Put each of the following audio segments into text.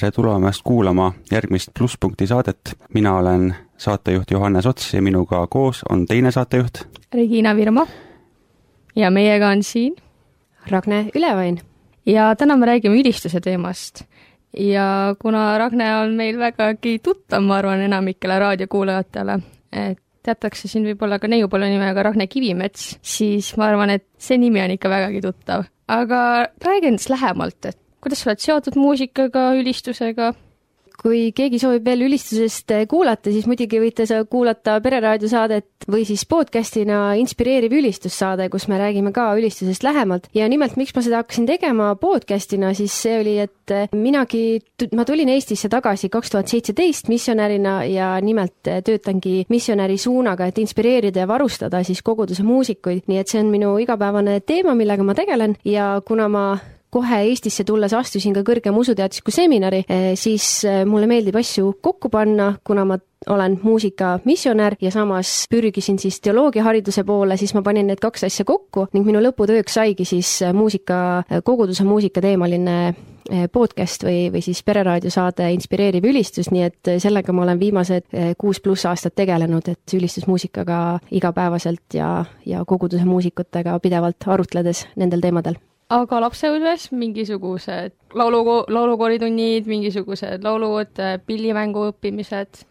tere tulemast kuulama järgmist Plusspunkti saadet. mina olen saatejuht Johannes Ots ja minuga koos on teine saatejuht. Regina Virmo. ja meiega on siin Ragne Ülevain. ja täna me räägime ülistuse teemast. ja kuna Ragne on meil vägagi tuttav, ma arvan, enamikele raadiokuulajatele, et teatakse siin võib-olla ka neiupõlve nimega Ragne Kivimets, siis ma arvan, et see nimi on ikka vägagi tuttav. aga räägi endast lähemalt, et kuidas sa oled seotud muusikaga, ülistusega? kui keegi soovib veel ülistusest kuulata, siis muidugi võite sa kuulata Pereraadio saadet või siis podcastina inspireeriv ülistussaade, kus me räägime ka ülistusest lähemalt. ja nimelt, miks ma seda hakkasin tegema podcastina, siis see oli, et minagi, ma tulin Eestisse tagasi kaks tuhat seitseteist missionärina ja nimelt töötangi missionäri suunaga, et inspireerida ja varustada siis koguduse muusikuid, nii et see on minu igapäevane teema, millega ma tegelen ja kuna ma kohe Eestisse tulles astusin ka kõrgema usuteadusliku seminari, siis mulle meeldib asju kokku panna, kuna ma olen muusikamissionär ja samas pürgisin siis teoloogiahariduse poole, siis ma panin need kaks asja kokku ning minu lõputööks saigi siis muusika, koguduse muusika teemaline podcast või, või siis pereraadio saade Inspireeriv ülistus, nii et sellega ma olen viimased kuus pluss aastat tegelenud, et ülistusmuusikaga igapäevaselt ja, ja koguduse muusikutega pidevalt arutledes nendel teemadel aga lapsepõlves mingisugused laulu, laulukooritunnid, mingisugused laulud, pillimängu õppimised?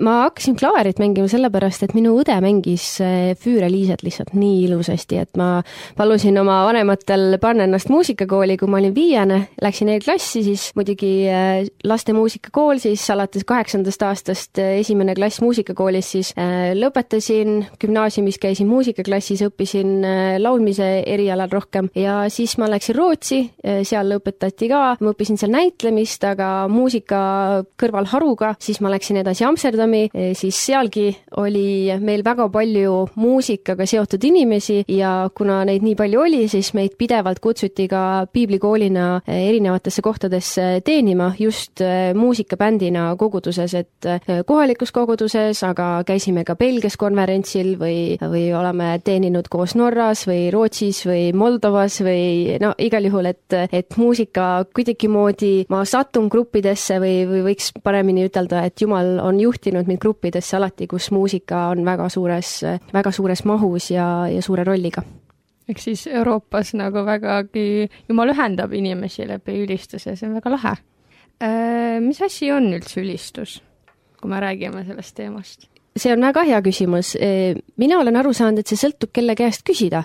Ma hakkasin klaverit mängima sellepärast, et minu õde mängis Füüre-Liiset lihtsalt nii ilusasti, et ma palusin oma vanematel panna ennast muusikakooli, kui ma olin viiene, läksin E-klassi, siis muidugi laste muusikakool, siis alates kaheksandast aastast esimene klass muusikakoolis, siis lõpetasin, gümnaasiumis käisin muusikaklassis, õppisin laulmise erialal rohkem. Ja siis ma läksin Rootsi, seal õpetati ka, ma õppisin seal näitlemist, aga muusika kõrvalharuga, siis ma läksin edasi Amsterdami, siis sealgi oli meil väga palju muusikaga seotud inimesi ja kuna neid nii palju oli, siis meid pidevalt kutsuti ka piiblikoolina erinevatesse kohtadesse teenima just muusikabändina koguduses, et kohalikus koguduses, aga käisime ka Belgias konverentsil või, või oleme teeninud koos Norras või Rootsis või Moldovas või no igal juhul, et, et muusika kuidagimoodi ma satun gruppidesse või, või võiks paremini ütelda, et Jumal on juhtinud mind gruppidesse alati, kus muusika on väga suures, väga suures mahus ja, ja suure rolliga ehk siis Euroopas nagu vägagi, jumal ühendab inimesi läbi ülistuse, see on väga lahe. mis asi on üldse ülistus, kui me räägime sellest teemast? see on väga hea küsimus. mina olen aru saanud, et see sõltub, kelle käest küsida.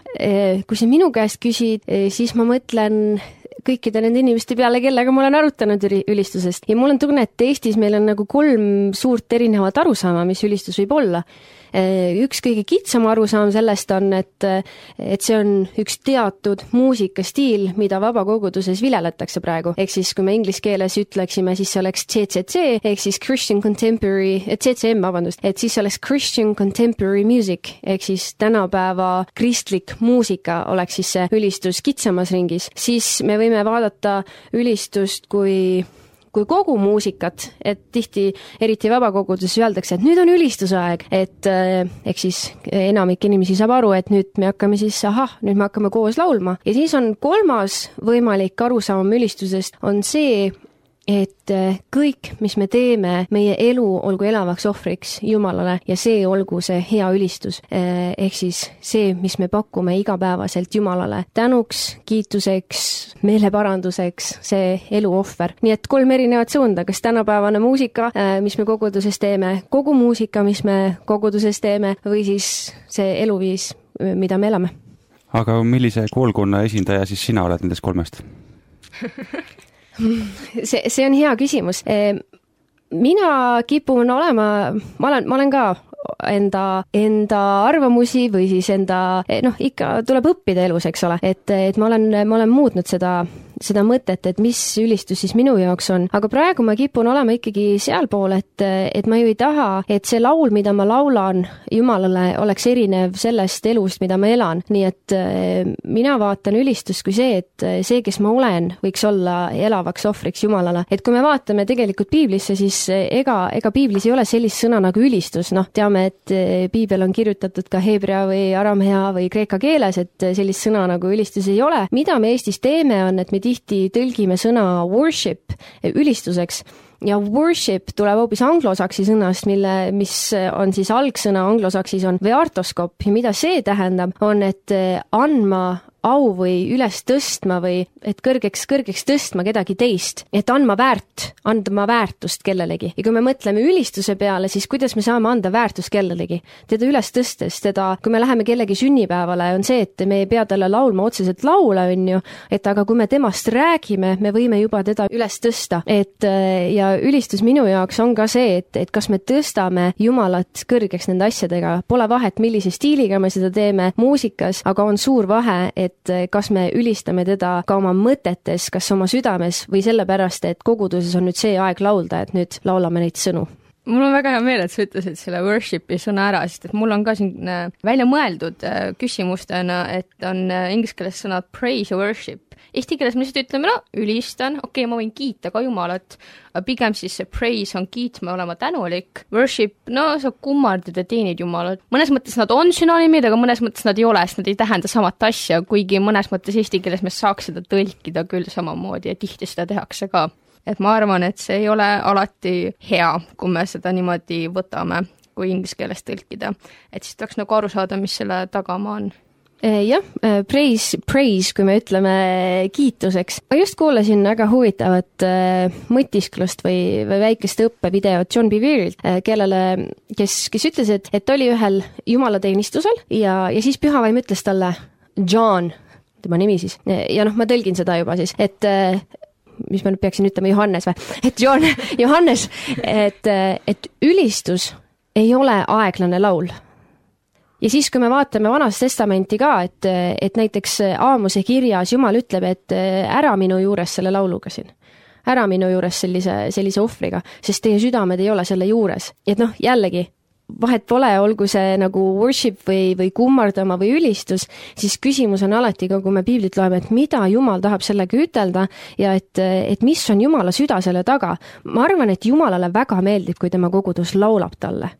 kui sa minu käest küsid, siis ma mõtlen kõikide nende inimeste peale, kellega ma olen arutanud ülistusest. ja mul on tunne, et Eestis meil on nagu kolm suurt erinevat arusaama, mis ülistus võib olla üks kõige kitsam arusaam sellest on, et, et see on üks teatud muusikastiil, mida vabakoguduses vileletakse praegu. ehk siis, kui me inglise keeles ütleksime, siis see oleks CCC ehk siis Christian Contemporary, CCM, vabandust, et siis oleks Christian Contemporary Music ehk siis tänapäeva kristlik muusika oleks siis see ülistus kitsamas ringis. siis me võime vaadata ülistust kui kui kogu muusikat, et tihti, eriti vabakoguduses öeldakse, et nüüd on ülistusaeg, et eks siis enamik inimesi saab aru, et nüüd me hakkame siis, ahah, nüüd me hakkame koos laulma. ja siis on kolmas võimalik arusaam ülistusest, on see, et kõik, mis me teeme, meie elu olgu elavaks ohvriks Jumalale ja see olgu see hea ülistus. ehk siis see, mis me pakume igapäevaselt Jumalale tänuks, kiituseks, meeleparanduseks, see eluohver. nii et kolm erinevat suunda, kas tänapäevane muusika, mis me koguduses teeme, kogu muusika, mis me koguduses teeme, või siis see eluviis, mida me elame. aga millise koolkonna esindaja siis sina oled nendest kolmest see, see on hea küsimus. mina kipun olema, ma olen, ma olen ka enda, enda arvamusi või siis enda, noh, ikka tuleb õppida elus, eks ole, et, et ma olen, ma olen muutnud seda seda mõtet, et mis ülistus siis minu jaoks on, aga praegu ma kipun olema ikkagi sealpool, et, et ma ju ei taha, et see laul, mida ma laulan Jumalale, oleks erinev sellest elust, mida ma elan, nii et mina vaatan ülistust kui see, et see, kes ma olen, võiks olla elavaks ohvriks Jumalale. et kui me vaatame tegelikult piiblisse, siis ega, ega piiblis ei ole sellist sõna nagu ülistus, noh, teame, et piibel on kirjutatud ka heebrea või aramea või kreeka keeles, et sellist sõna nagu ülistus ei ole. mida me Eestis teeme, on, et me tihti tõlgime sõna worship ülistuseks. Ja worship tuleb hoopis anglosaksi sõnast, mille, mis on siis algsõna anglosaksis on veartoskop. Ja mida see tähendab, on, et andma au või üles tõstma või et kõrgeks, kõrgeks tõstma kedagi teist, et andma väärt, andma väärtust kellelegi. ja kui me mõtleme ülistuse peale, siis kuidas me saame anda väärtust kellelegi? teda üles tõstes, teda, kui me läheme kellegi sünnipäevale, on see, et me ei pea talle laulma otseselt laule, on ju, et aga kui me temast räägime, me võime juba teda üles tõsta, et ja ülistus minu jaoks on ka see, et, et kas me tõstame Jumalat kõrgeks nende asjadega, pole vahet, millise stiiliga me seda teeme muusikas, aga on suur vahe, et et eh, kas me ülistame teda ka oma mõtetes, kas oma südames või sellepärast, et koguduses on nüüd see aeg laulda, et nüüd laulame neid sõnu mul on väga hea meel, et sa ütlesid selle worship'i sõna ära, sest et mul on ka siin äh, välja mõeldud äh, küsimustena, et on äh, inglise keeles sõnad praise ja worship. Eesti keeles me lihtsalt ütleme, no ülistan, okei okay,, ma võin kiita ka Jumalat, aga pigem siis see praise on kiitma, olema tänulik, worship, no sa kummardad ja teenid Jumalat. mõnes mõttes nad on sünonüümid, aga mõnes mõttes nad ei ole, sest nad ei tähenda samat asja, kuigi mõnes mõttes eesti keeles me saaks seda tõlkida küll samamoodi ja tihti seda tehakse ka et ma arvan, et see ei ole alati hea, kui me seda niimoodi võtame, kui inglise keeles tõlkida. et siis tuleks nagu aru saada, mis selle tagamaa on Eh, jah, eh, praise, praise, kui me ütleme kiituseks. ma just kuulasin väga huvitavat eh, mõtisklust või, või väikest õppevideot John Bevere'ilt, kellele, kes, kes ütles, et, et oli ühel jumalateenistusel ja, ja siis pühavaim ütles talle, John, tema nimi siis, ja noh, ma tõlgin seda juba siis, et mis ma nüüd peaksin ütlema, Johannes või? et John, Johannes, et, et ülistus ei ole aeglane laul ja siis, kui me vaatame Vanast Testamenti ka, et, et näiteks Aamuse kirjas Jumal ütleb, et ära minu juures selle lauluga siin. ära minu juures sellise, sellise ohvriga, sest teie südamed ei ole selle juures. et noh, jällegi, vahet pole, olgu see nagu worship või, või kummardama või ülistus, siis küsimus on alati ka, kui me piiblit loeme, et mida Jumal tahab sellega ütelda ja et, et mis on Jumala süda selle taga. ma arvan, et Jumalale väga meeldib, kui tema kogudus laulab talle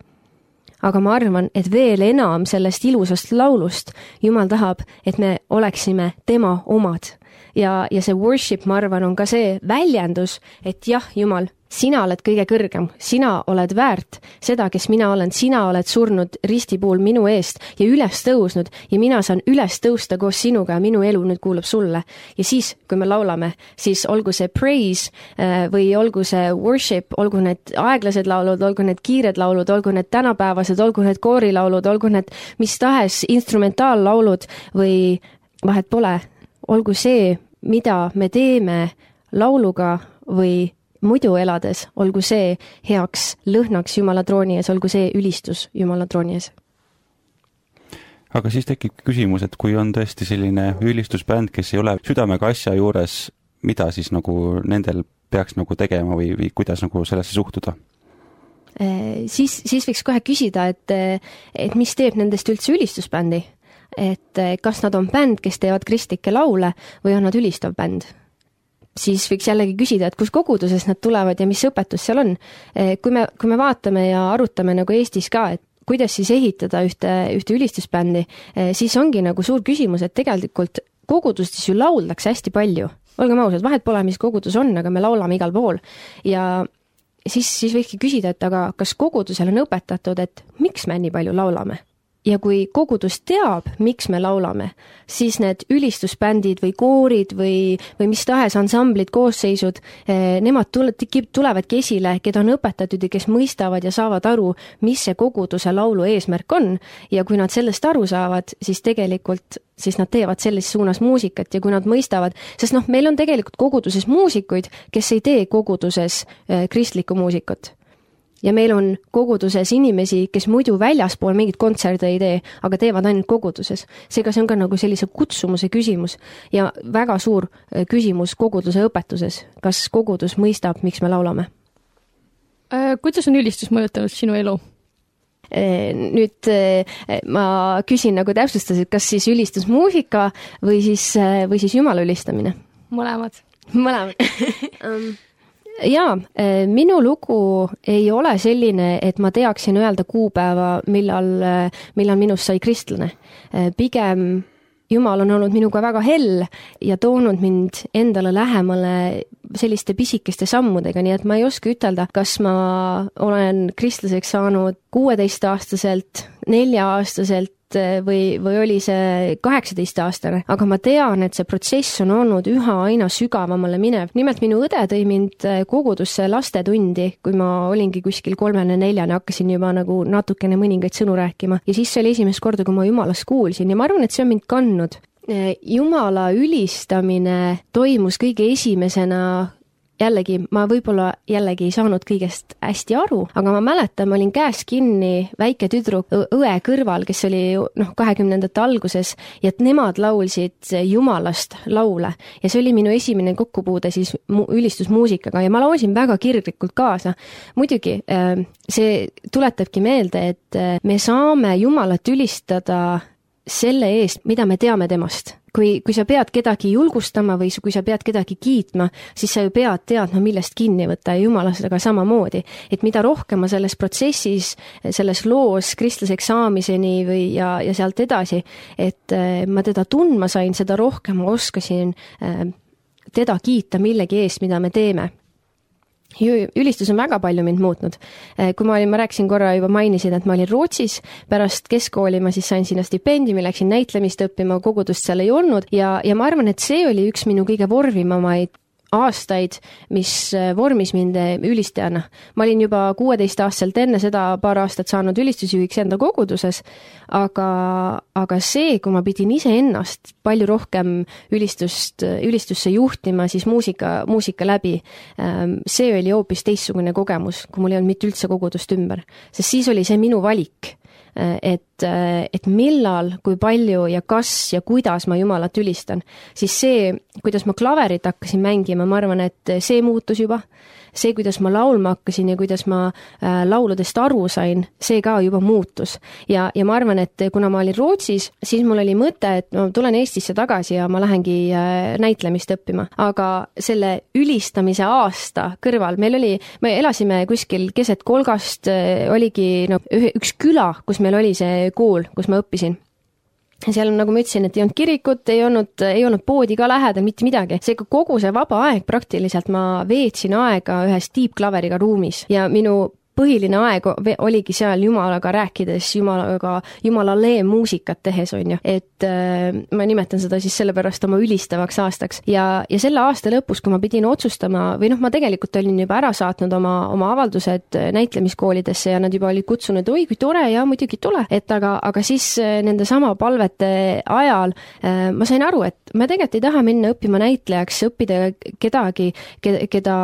aga ma arvan, et veel enam sellest ilusast laulust Jumal tahab, et me oleksime tema omad. ja, ja see worship, ma arvan, on ka see väljendus, et jah, Jumal sina oled kõige kõrgem, sina oled väärt seda, kes mina olen, sina oled surnud risti puhul minu eest ja üles tõusnud ja mina saan üles tõusta koos sinuga ja minu elu nüüd kuulub sulle. ja siis, kui me laulame, siis olgu see praise äh, või olgu see worship, olgu need aeglased laulud, olgu need kiired laulud, olgu need tänapäevased, olgu need koorilaulud, olgu need mis tahes instrumentaallaulud või vahet pole, olgu see, mida me teeme lauluga või muidu elades, olgu see heaks lõhnaks Jumala trooni ees, olgu see ülistus Jumala trooni ees. aga siis tekib küsimus, et kui on tõesti selline ülistusbänd, kes ei ole südamega asja juures, mida siis nagu nendel peaks nagu tegema või, või kuidas nagu sellesse suhtuda? Äh, siis, siis võiks kohe küsida, et, et mis teeb nendest üldse ülistusbändi? et kas nad on bänd, kes teevad kristlikke laule või on nad ülistav bänd siis võiks jällegi küsida, et kus koguduses nad tulevad ja mis õpetus seal on. Eh, kui me, kui me vaatame ja arutame nagu Eestis ka, et kuidas siis ehitada ühte, ühte ülistusbändi, eh, siis ongi nagu suur küsimus, et tegelikult kogudustes ju lauldakse hästi palju. olgem ausad, vahet pole, mis kogudus on, aga me laulame igal pool. ja siis, siis võikski küsida, et aga kas kogudusel on õpetatud, et miks me nii palju laulame ja kui kogudus teab, miks me laulame, siis need ülistusbändid või koorid või, või mis tahes ansamblid, koosseisud, eh, nemad tule-, tulevadki esile, keda on õpetatud ja kes mõistavad ja saavad aru, mis see koguduse laulu eesmärk on. ja kui nad sellest aru saavad, siis tegelikult, siis nad teevad selles suunas muusikat ja kui nad mõistavad, sest noh, meil on tegelikult koguduses muusikuid, kes ei tee koguduses eh, kristlikku muusikat ja meil on koguduses inimesi, kes muidu väljaspool mingeid kontserte ei tee, aga teevad ainult koguduses. seega see on ka nagu sellise kutsumuse küsimus ja väga suur äh, küsimus koguduse õpetuses. kas kogudus mõistab, miks me laulame? Äh, kuidas on ülistus mõjutanud sinu elu? Äh, nüüd ma küsin nagu täpsustas, et kas siis ülistusmuusika või siis, või siis Jumala ülistamine? mõlemad. mõlemad um, jaa, eh, minu lugu ei ole selline, et ma teaksin öelda kuupäeva, millal, eh, millal minust sai kristlane. Eh, pigem Jumal on olnud minuga väga hell ja toonud mind endale lähemale selliste pisikeste sammudega, nii et ma ei oska ütelda, kas ma olen kristlaseks saanud kuueteistaastaselt, nelja-aastaselt või, või oli see kaheksateistaastane, aga ma tean, et see protsess on olnud üha aina sügavamale minev. nimelt minu õde tõi mind kogudusse lastetundi, kui ma olingi kuskil kolmene-neljane, hakkasin juba nagu natukene mõningaid sõnu rääkima ja siis see oli esimest korda, kui ma jumalast kuulsin ja ma arvan, et see on mind kandnud Jumala ülistamine toimus kõige esimesena jällegi, ma võib-olla jällegi ei saanud kõigest hästi aru, aga ma mäletan, ma olin käes kinni väike tüdruk õe kõrval, kes oli noh, kahekümnendate alguses ja et nemad laulsid Jumalast laule ja see oli minu esimene kokkupuude siis mu ülistusmuusikaga ja ma laulsin väga kirglikult kaasa. muidugi äh, see tuletabki meelde, et äh, me saame Jumalat ülistada selle eest, mida me teame temast kui, kui sa pead kedagi julgustama või kui sa pead kedagi kiitma, siis sa ju pead teadma, millest kinni võtta ja jumalasega samamoodi. et mida rohkem ma selles protsessis, selles loos kristlaseks saamiseni või, ja, ja sealt edasi, et äh, ma teda tundma sain, seda rohkem ma oskasin äh, teda kiita millegi eest, mida me teeme ülistus on väga palju mind muutnud. Eh, kui ma olin, ma rääkisin korra juba, mainisin, et ma olin Rootsis, pärast keskkooli ma siis sain sinna stipendiumi, läksin näitlemist õppima, kogudust seal ei olnud ja, ja ma arvan, et see oli üks minu kõige vormivamaid aastaid, mis äh, vormis mind äh, ülistajana. ma olin juba kuueteistaastaselt enne seda paar aastat saanud ülistusjuhiks enda koguduses, aga, aga see, kui ma pidin iseennast palju rohkem ülistust, ülistusse juhtima, siis muusika, muusika läbi, ähm, see oli hoopis teistsugune kogemus, kui mul ei olnud mitte üldse kogudust ümber. sest siis oli see minu valik et, et millal, kui palju ja kas ja kuidas ma Jumalat ülistan, siis see, kuidas ma klaverit hakkasin mängima, ma arvan, et see muutus juba see, kuidas ma laulma hakkasin ja kuidas ma äh, lauludest aru sain, see ka juba muutus. ja, ja ma arvan, et kuna ma olin Rootsis, siis mul oli mõte, et ma tulen Eestisse tagasi ja ma lähengi äh, näitlemist õppima. aga selle ülistamise aasta kõrval, meil oli, me elasime kuskil keset kolgast, äh, oligi no üks küla, kus meil oli see kool, kus ma õppisin seal, nagu ma ütlesin, et ei olnud kirikut, ei olnud, ei olnud poodi ka lähedal, mitte midagi. seega kogu see vaba aeg praktiliselt ma veetsin aega ühes tiibklaveriga ruumis ja minu põhiline aeg oligi seal Jumalaga rääkides, Jumalaga, Jumalalee muusikat tehes, on ju. et äh, ma nimetan seda siis sellepärast oma ülistavaks aastaks ja, ja selle aasta lõpus, kui ma pidin otsustama või noh, ma tegelikult olin juba ära saatnud oma, oma avaldused näitlemiskoolidesse ja nad juba olid kutsunud, oi kui tore ja muidugi tule, et aga, aga siis äh, nende sama palvete ajal äh, ma sain aru, et ma tegelikult ei taha minna õppima näitlejaks, õppida kedagi, keda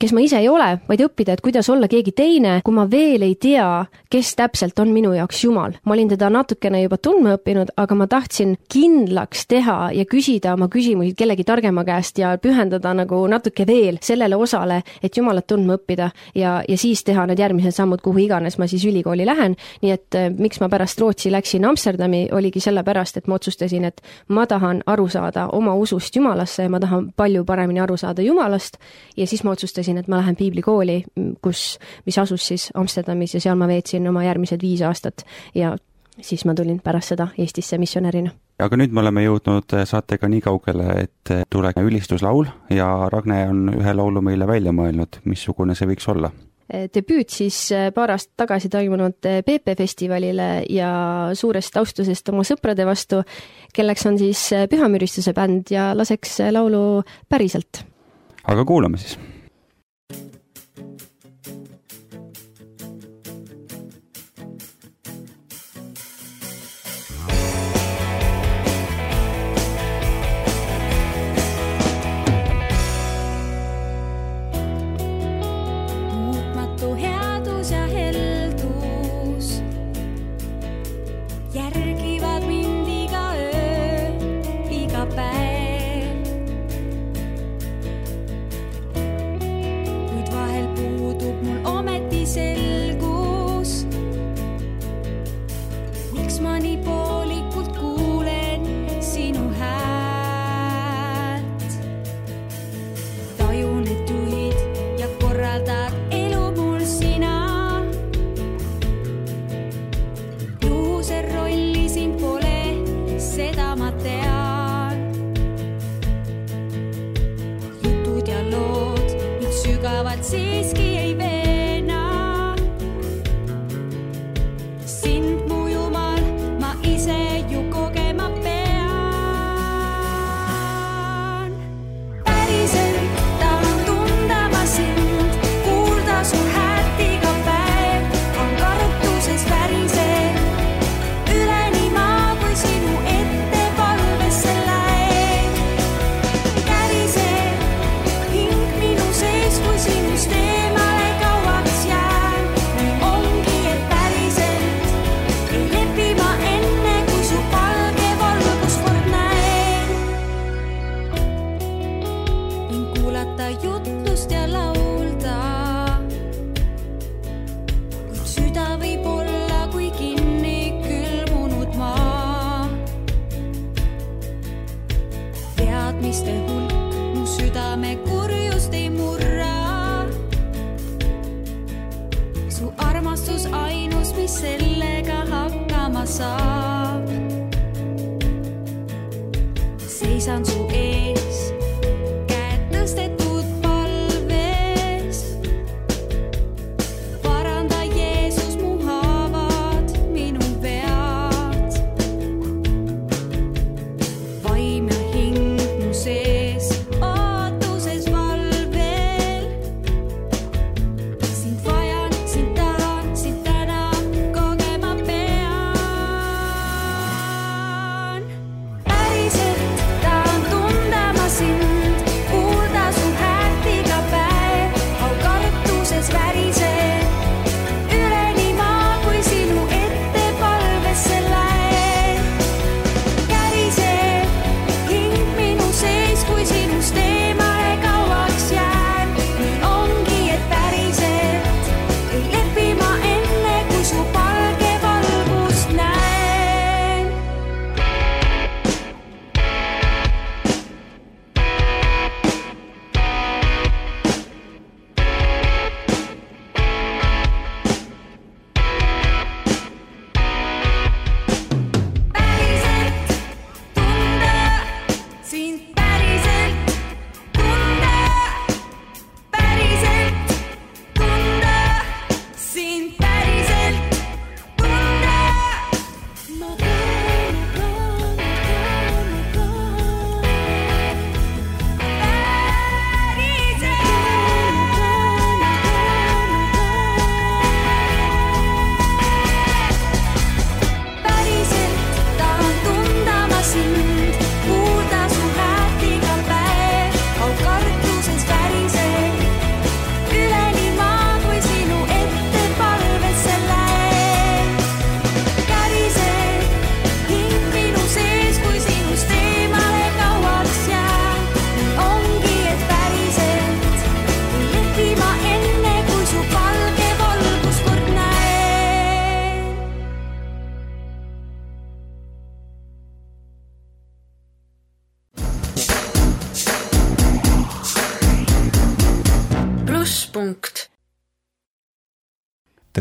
kes ma ise ei ole, vaid õppida, et kuidas olla keegi teine, kui ma veel ei tea, kes täpselt on minu jaoks Jumal. ma olin teda natukene juba tundma õppinud, aga ma tahtsin kindlaks teha ja küsida oma küsimusi kellegi targema käest ja pühendada nagu natuke veel sellele osale, et Jumalat tundma õppida ja, ja siis teha need järgmised sammud, kuhu iganes ma siis ülikooli lähen. nii et eh, miks ma pärast Rootsi läksin Amsterdami, oligi sellepärast, et ma otsustasin, et ma tahan aru saada oma usust Jumalasse ja ma tahan palju paremini aru saada Jumalast ja siis ma otsustasin, otsustasin, et ma lähen piiblikooli, kus, mis asus siis Amsterdamis ja seal ma veetsin oma järgmised viis aastat ja siis ma tulin pärast seda Eestisse missionärina. aga nüüd me oleme jõudnud saatega nii kaugele, et tuleb ülistuslaul ja Ragne on ühe laulu meile välja mõelnud, missugune see võiks olla? debüüt siis paar aastat tagasi toimunud PP festivalile ja suurest austusest oma sõprade vastu, kelleks on siis Pühamüristuse bänd ja laseks laulu päriselt. aga kuulame siis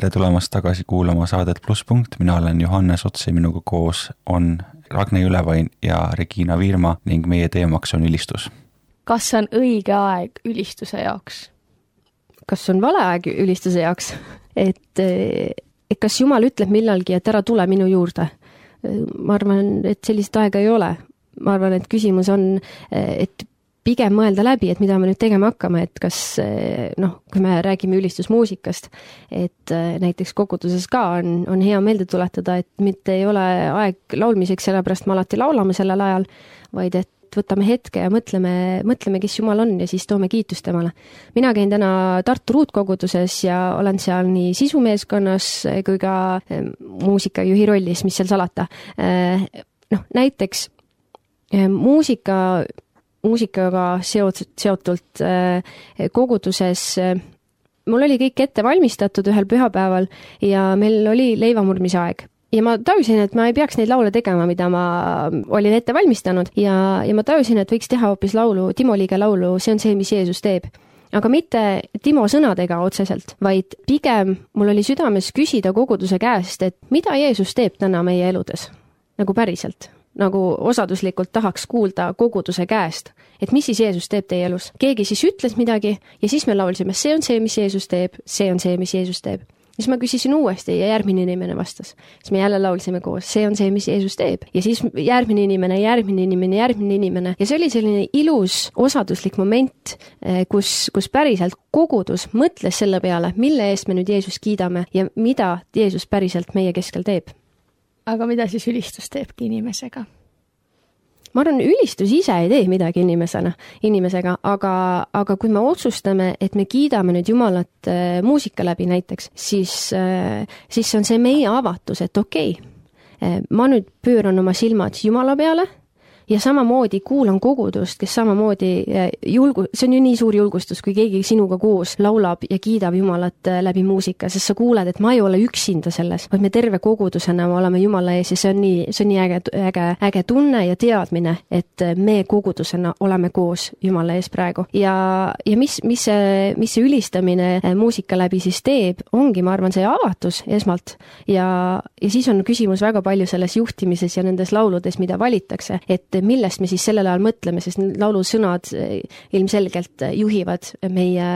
tere tulemast tagasi kuulama saadet Plusspunkt, mina olen Johannes Ots ja minuga koos on Ragne Jülevain ja Regina Viirma ning meie teemaks on ülistus. kas on õige aeg ülistuse jaoks? kas on vale aeg ülistuse jaoks, et, et kas Jumal ütleb millalgi, et ära tule minu juurde? ma arvan, et sellist aega ei ole. ma arvan, et küsimus on, et pigem mõelda läbi, et mida me nüüd tegema hakkame, et kas noh, kui me räägime ülistusmuusikast, et näiteks koguduses ka on, on hea meelde tuletada, et mitte ei ole aeg laulmiseks, sellepärast me alati laulame sellel ajal, vaid et võtame hetke ja mõtleme, mõtleme, kes Jumal on ja siis toome kiitust temale. mina käin täna Tartu ruutkoguduses ja olen seal nii sisumeeskonnas kui ka eh, muusikajuhi rollis, mis seal salata. noh, näiteks eh, muusika, muusikaga seot-, seotult eh, koguduses eh, mul oli kõik ette valmistatud ühel pühapäeval ja meil oli leivamurdmise aeg ja ma tajusin, et ma ei peaks neid laule tegema, mida ma olin ette valmistanud ja, ja ma tajusin, et võiks teha hoopis laulu, Timo Liige laulu See on see, mis Jeesus teeb. aga mitte Timo sõnadega otseselt, vaid pigem mul oli südames küsida koguduse käest, et mida Jeesus teeb täna meie eludes, nagu päriselt. Nagu osaduslikult tahaks kuulda koguduse käest, et mis siis Jeesus teeb teie elus. keegi siis ütles midagi ja siis me laulsime, see on see, mis Jeesus teeb, see on see, mis Jeesus teeb siis ma küsisin uuesti ja järgmine inimene vastas. siis me jälle laulsime koos, see on see, mis Jeesus teeb. ja siis järgmine inimene, järgmine inimene, järgmine inimene ja see oli selline ilus osaduslik moment, eh, kus, kus päriselt kogudus mõtles selle peale, mille eest me nüüd Jeesust kiidame ja mida Jeesus päriselt meie keskel teeb. Aga mida siis ülistus teebki inimesega? ma arvan, ülistus ise ei tee midagi inimesena, inimesega, aga, aga kui me otsustame, et me kiidame nüüd Jumalat äh, muusika läbi näiteks, siis äh,, siis on see meie avatus, et okei okay, äh,, ma nüüd pööran oma silmad Jumala peale ja samamoodi kuulan kogudust, kes samamoodi eh, julgu-, see on ju nii suur julgustus, kui keegi sinuga koos laulab ja kiidab Jumalat eh, läbi muusika, sest sa kuuled, et ma ei ole üksinda selles, vaid me terve kogudusena oleme Jumala ees ja see on nii, see on nii äge, äge, äge tunne ja teadmine, et eh, me kogudusena oleme koos Jumala ees praegu. ja, ja mis, mis see, mis see ülistamine muusika läbi siis teeb, ongi, ma arvan, see avatus esmalt ja, ja siis on küsimus väga palju selles juhtimises ja nendes lauludes, mida valitakse, et et millest me siis sellel ajal mõtleme, sest need laulusõnad eh, ilmselgelt juhivad meie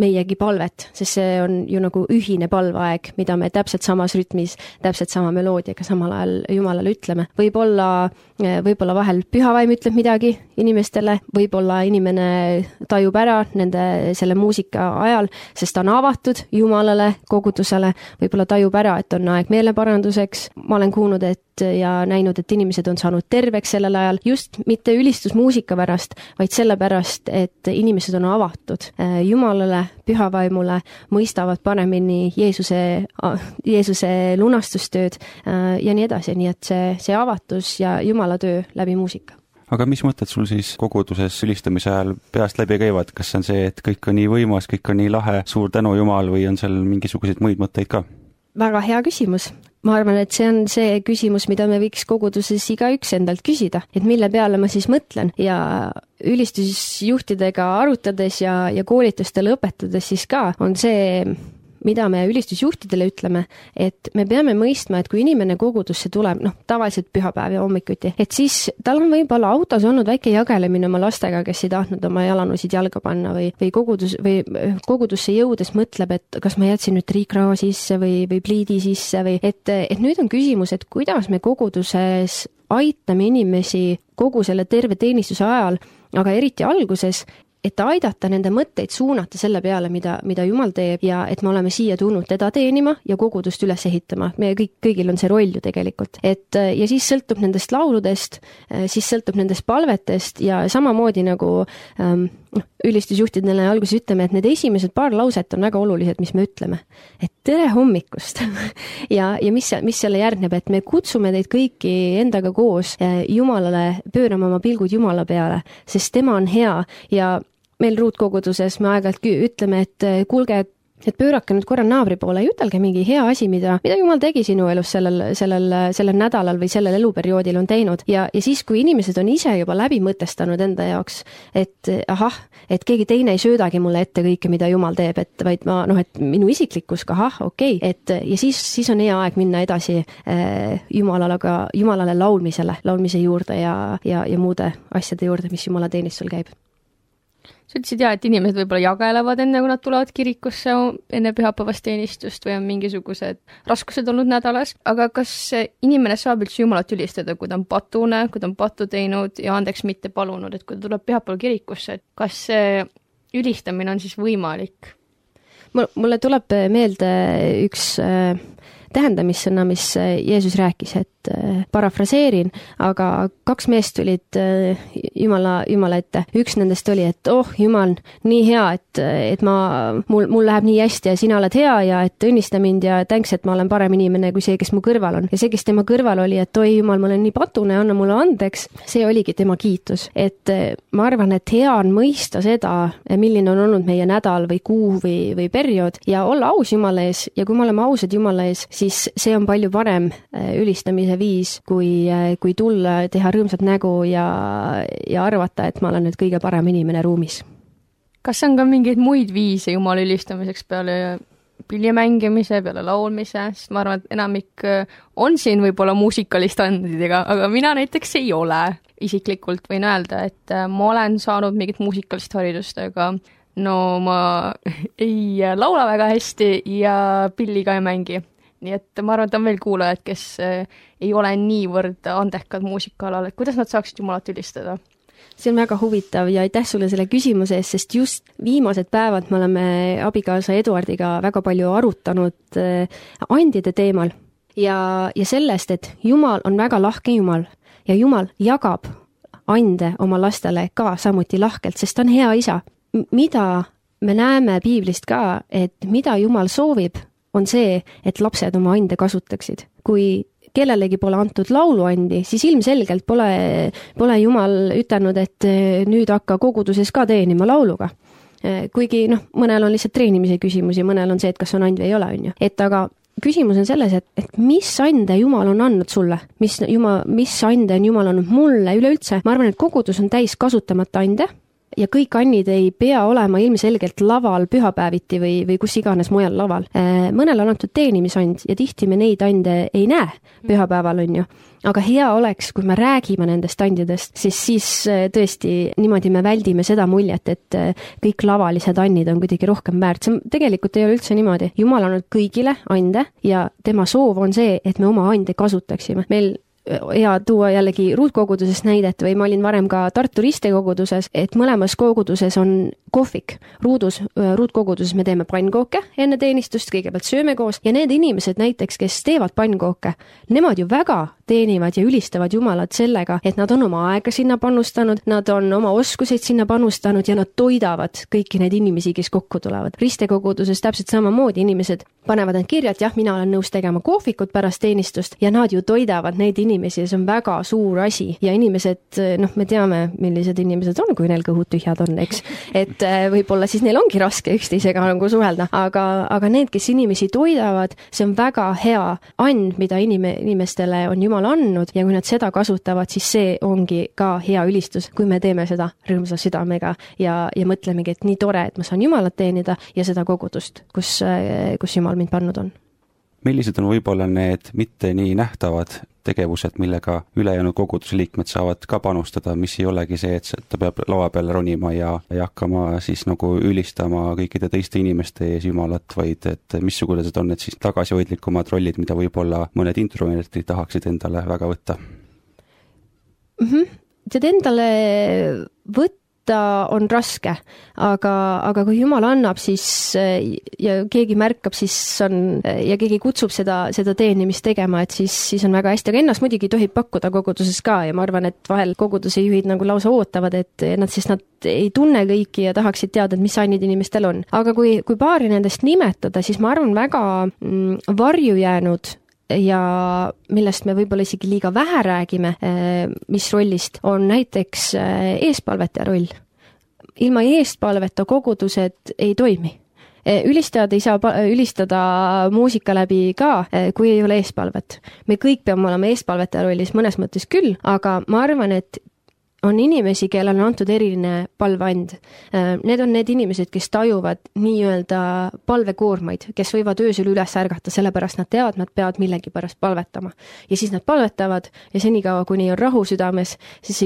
meiegi palvet, sest see on ju nagu ühine palveaeg, mida me täpselt samas rütmis, täpselt sama meloodiaga samal ajal Jumalale ütleme. võib-olla, võib-olla vahel pühavaim ütleb midagi inimestele, võib-olla inimene tajub ära nende, selle muusika ajal, sest ta on avatud Jumalale, kogudusele, võib-olla tajub ära, et on aeg meeleparanduseks, ma olen kuulnud, et ja näinud, et inimesed on saanud terveks sellel ajal just mitte ülistusmuusika pärast, vaid sellepärast, et inimesed on avatud Jumalale, pühavaimule, mõistavad paremini Jeesuse, Jeesuse lunastustööd äh, ja nii edasi, nii et see, see avatus ja Jumala töö läbi muusika aga mis mõtted sul siis koguduses ülistamise ajal peast läbi käivad, kas see on see, et kõik on nii võimas, kõik on nii lahe, suur tänu Jumal või on seal mingisuguseid muid mõtteid ka? väga hea küsimus. Ma arvan, et see on see küsimus, mida me võiks koguduses igaüks endalt küsida, et mille peale ma siis mõtlen. Ja ülistusjuhtidega arutades ja, ja koolitustele õpetades siis ka on see mida me ülistusjuhtidele ütleme, et me peame mõistma, et kui inimene kogudusse tuleb, noh, tavaliselt pühapäev ja hommikuti, et siis tal on võib-olla autos olnud väike jagelemine oma lastega, kes ei tahtnud oma jalanõusid jalga panna või, või kogudus või kogudusse jõudes mõtleb, et kas ma jätsin nüüd triikrao sisse või, või pliidi sisse või et, et nüüd on küsimus, et kuidas me koguduses aitame inimesi kogu selle terve teenistuse ajal, aga eriti alguses, et aidata nende mõtteid suunata selle peale, mida, mida Jumal teeb ja et me oleme siia tulnud teda teenima ja kogudust üles ehitama. meie kõik, kõigil on see roll ju tegelikult. et ja siis sõltub nendest lauludest, siis sõltub nendest palvetest ja samamoodi nagu ähm, noh, ülistusjuhtidele alguses ütleme, et need esimesed paar lauset on väga olulised, mis me ütleme. et tere hommikust ja, ja mis, mis selle järgneb, et me kutsume teid kõiki endaga koos eh, Jumalale, pöörama oma pilgud Jumala peale, sest tema on hea ja meil ruutkoguduses me aeg-ajalt ütleme, et eh, kuulge, et et pöörake nüüd korra naabri poole ja ütelge mingi hea asi, mida, mida jumal tegi sinu elus sellel, sellel, sellel nädalal või sellel eluperioodil on teinud ja, ja siis, kui inimesed on ise juba läbi mõtestanud enda jaoks, et ahah, et keegi teine ei söödagi mulle ette kõike, mida jumal teeb, et vaid ma noh, et minu isiklikkus ka ahah, okei okay., et ja siis, siis on hea aeg minna edasi äh, jumalale, aga jumalale laulmisele, laulmise juurde ja, ja, ja muude asjade juurde, mis jumala teenistusel käib ütlesid ja, et inimesed võib-olla jagelevad enne, kui nad tulevad kirikusse enne pühapäevast teenistust või on mingisugused raskused olnud nädalas, aga kas inimene saab üldse Jumalat ülistada, kui ta on patune, kui ta on pattu teinud ja andeks mitte palunud, et kui ta tuleb pühapäeval kirikusse, et kas see ülistamine on siis võimalik? mul, mulle tuleb meelde üks äh, tähendamissõna, mis Jeesus rääkis, et et äh, parafraseerin, aga kaks meest tulid äh, Jumala, Jumala ette. üks nendest oli, et oh, Jumal, nii hea, et, et ma, mul, mul läheb nii hästi ja sina oled hea ja et õnnista mind ja thanks, et ma olen parem inimene kui see, kes mu kõrval on. ja see, kes tema kõrval oli, et oi Jumal, ma olen nii patune, anna mulle andeks, see oligi tema kiitus. et äh, ma arvan, et hea on mõista seda, milline on olnud meie nädal või kuu või, või periood ja olla aus Jumala ees ja kui me oleme ausad Jumala ees, siis see on palju parem ülistamise viis, kui, kui tulla, teha rõõmsat nägu ja, ja arvata, et ma olen nüüd kõige parem inimene ruumis. kas on ka mingeid muid viise Jumala ülistamiseks peale pilli mängimise, peale laulmise, sest ma arvan, et enamik äh, on siin võib-olla muusikalistandidega, aga mina näiteks ei ole. isiklikult võin öelda, et äh, ma olen saanud mingit muusikalist haridust, aga no ma ei laula väga hästi ja pilli ka ei mängi. Nii et ma arvan, et on veel kuulajaid, kes äh, ei ole niivõrd andekad muusikaalal, et kuidas nad saaksid Jumalat ülistada see on väga huvitav ja aitäh sulle selle küsimuse eest, sest just viimased päevad me oleme abikaasa Eduardiga väga palju arutanud äh, andide teemal ja, ja sellest, et Jumal on väga lahke Jumal ja Jumal jagab ande oma lastele ka samuti lahkelt, sest ta on hea isa. mida me näeme piiblist ka, et mida Jumal soovib, on see, et lapsed oma ande kasutaksid. kui kellelegi pole antud lauluandi, siis ilmselgelt pole, pole Jumal ütelnud, et nüüd hakka koguduses ka teenima lauluga. Eh, kuigi noh, mõnel on lihtsalt treenimise küsimus ja mõnel on see, et kas on and või ei ole, on ju. et aga küsimus on selles, et, et mis ande Jumal on andnud sulle, mis Jumal, mis ande on Jumal andnud mulle üleüldse, ma arvan, et kogudus on täis kasutamata ande ja kõik annid ei pea olema ilmselgelt laval pühapäeviti või, või kus iganes mujal laval. Äh, mõnel on antud teenimisand ja tihti me neid ande ei näe pühapäeval, on ju. aga hea oleks, kui me räägime nendest andidest, siis, siis äh, tõesti niimoodi me väldime seda muljet, et äh, kõik lavalised annid on kuidagi rohkem väärt, see tegelikult ei ole üldse niimoodi. jumal on andnud kõigile ande ja tema soov on see, et me oma ande kasutaksime. meil hea tuua jällegi ruutkogudusest näidet või ma olin varem ka Tartu ristekoguduses, et mõlemas koguduses on kohvik. ruudus, ruutkoguduses me teeme pannkooke enne teenistust, kõigepealt sööme koos ja need inimesed näiteks, kes teevad pannkooke, nemad ju väga teenivad ja ülistavad Jumalat sellega, et nad on oma aega sinna panustanud, nad on oma oskuseid sinna panustanud ja nad toidavad kõiki neid inimesi, kes kokku tulevad. ristekoguduses täpselt samamoodi inimesed panevad end kirja, et jah, mina olen nõus tegema kohvikut pärast teenistust ja nad ju toidavad neid inimesi ja see on väga suur asi. Ja inimesed, noh, me teame, millised inimesed on, kui neil kõhud tühjad on, eks. et äh, võib-olla siis neil ongi raske üksteisega nagu suhelda, aga, aga need, kes inimesi toidavad, see on väga hea and, mida inim-, inimestele on Jumal Jumal andnud. Ja kui nad seda kasutavad, siis see ongi ka hea ülistus, kui me teeme seda rõõmsa südamega ja, ja mõtlemegi, et nii tore, et ma saan Jumalat teenida ja seda kogudust, kus, kus Jumal mind pannud on. Millised on võib-olla need mitte nii nähtavad tegevused, millega ülejäänud koguduse liikmed saavad ka panustada, mis ei olegi see, et ta peab laua peale ronima ja, ja hakkama siis nagu ülistama kõikide teiste inimeste ees Jumalat, vaid et missugused on need siis tagasihoidlikumad rollid, mida võib-olla mõned introvertid tahaksid endale väga võtta mm? -hmm. tead, endale võtta võtta on raske, aga, aga kui Jumal annab, siis ja keegi märkab, siis on ja keegi kutsub seda, seda teenimist tegema, et siis, siis on väga hästi, aga ennast muidugi tohib pakkuda koguduses ka ja ma arvan, et vahel koguduse juhid nagu lausa ootavad, et nad siis nad ei tunne kõiki ja tahaksid teada, et mis annid inimestel on. aga kui, kui paari nendest nimetada, siis ma arvan, väga mm, varju jäänud ja millest me võib-olla isegi liiga vähe räägime, eh, mis rollist, on näiteks eh, eespalvetaja roll. ilma eespalveta kogudused ei toimi eh, ülistajad ei saa ülistada muusika läbi ka, kui ei ole eespalvet. me kõik peame olema eespalvetaja rollis mõnes mõttes küll, aga ma arvan, et on inimesi, kellele on antud eriline palveand. Äh, need on need inimesed, kes tajuvad nii-öelda palvekoormaid, kes võivad öösel üles ärgata, sellepärast nad teavad, nad peavad millegipärast palvetama. ja siis nad palvetavad ja senikaua, kuni on rahu südames, siis,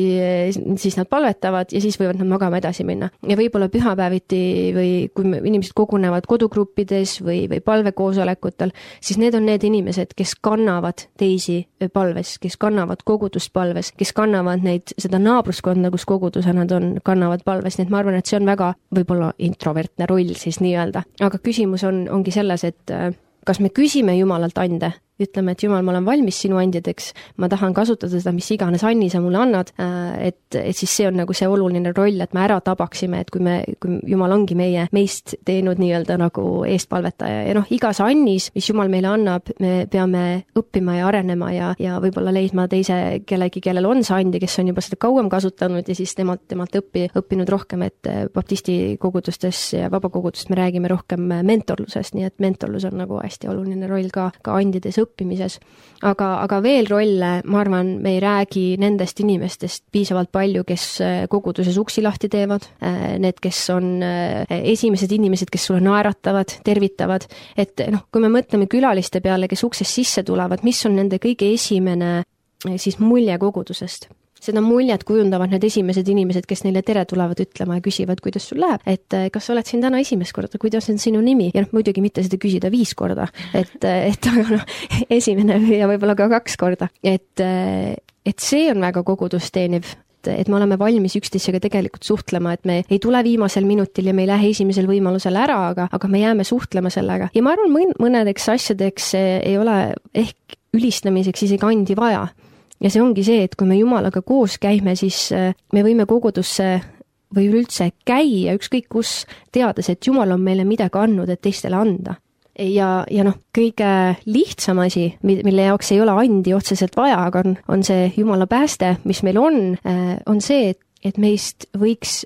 siis nad palvetavad ja siis võivad nad magama edasi minna. ja võib-olla pühapäeviti või kui inimesed kogunevad kodugruppides või, või palvekoosolekutel, siis need on need inimesed, kes kannavad teisi palves, kes kannavad kogudust palves, kes kannavad neid, seda naabrust naabruskonda, kus koguduse nad on, kannavad palves, nii et ma arvan, et see on väga võib-olla introvertne roll siis nii-öelda. aga küsimus on, ongi selles, et äh, kas me küsime Jumalalt ande ütleme, et Jumal, ma olen valmis sinu andjadeks, ma tahan kasutada seda, mis iganes anni sa mulle annad, äh, et, et siis see on nagu see oluline roll, et me ära tabaksime, et kui me, kui Jumal ongi meie, meist teinud nii-öelda nagu eestpalvetaja ja noh, igas annis, mis Jumal meile annab, me peame õppima ja arenema ja, ja võib-olla leidma teise kellegi, kellel on see and ja kes on juba seda kauem kasutanud ja siis temalt, temalt õppi, õppinud rohkem, et äh, baptisti kogudustes ja vabakogudustes me räägime rohkem mentorlusest, nii et mentorlus on nagu hästi oluline roll ka, ka andides õppimisel õppimises. aga, aga veel rolle, ma arvan, me ei räägi nendest inimestest piisavalt palju, kes äh, koguduses uksi lahti teevad, need, kes on esimesed inimesed, kes sulle naeratavad, tervitavad, et noh, kui me mõtleme külaliste peale, kes uksest sisse tulevad, mis on nende kõige esimene siis mulje kogudusest seda muljet kujundavad need esimesed inimesed, kes neile tere tulevad ütlema ja küsivad, kuidas sul läheb, et eh, kas sa oled siin täna esimest korda, kuidas on sinu nimi? Ja noh, muidugi mitte seda küsida viis korda, et, eh, et aga noh, esimene ja võib-olla ka kaks korda, et, eh, et see on väga kogudust teeniv. Et me oleme valmis üksteisega tegelikult suhtlema, et me ei tule viimasel minutil ja me ei lähe esimesel võimalusel ära, aga, aga me jääme suhtlema sellega. Ja ma arvan, mõnedeks asjadeks ei ole ehk ülistamiseks isegi andi vaja ja see ongi see, et kui me Jumalaga koos käime, siis äh, me võime kogudusse või üleüldse käia ükskõik kus, teades, et Jumal on meile midagi andnud, et teistele anda. ja, ja noh, kõige lihtsam asi, mille jaoks ei ole andi otseselt vaja, aga on, on see Jumala pääste, mis meil on, äh, on see, et, et meist võiks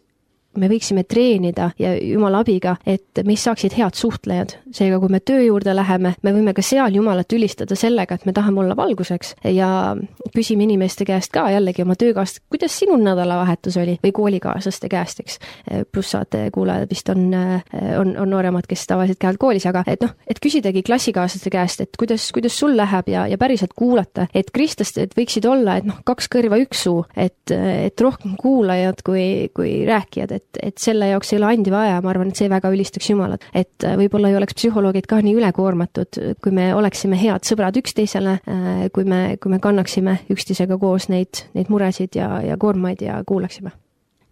me võiksime treenida ja Jumala abiga, et meist saaksid head suhtlejad. seega, kui me töö juurde läheme, me võime ka seal Jumalat ülistada sellega, et me tahame olla valguseks ja küsime inimeste käest ka jällegi oma töökaast, kuidas sinu nädalavahetus oli või koolikaaslaste käest, eks. pluss saate kuulajad vist on, on, on nooremad, kes tavaliselt käivad koolis, aga et noh, et küsidagi klassikaaslaste käest, et kuidas, kuidas sul läheb ja, ja päriselt kuulata, et kristlased võiksid olla, et noh, kaks kõrva, üks suu, et, et rohkem kuulajad kui, kui rääkijad, et et, et selle jaoks ei ole andi vaja, ma arvan, et see väga ülistaks Jumalat. et äh, võib-olla ei oleks psühholoogid ka nii ülekoormatud, kui me oleksime head sõbrad üksteisele, äh, kui me, kui me kannaksime üksteisega koos neid, neid muresid ja, ja koormaid ja kuulaksime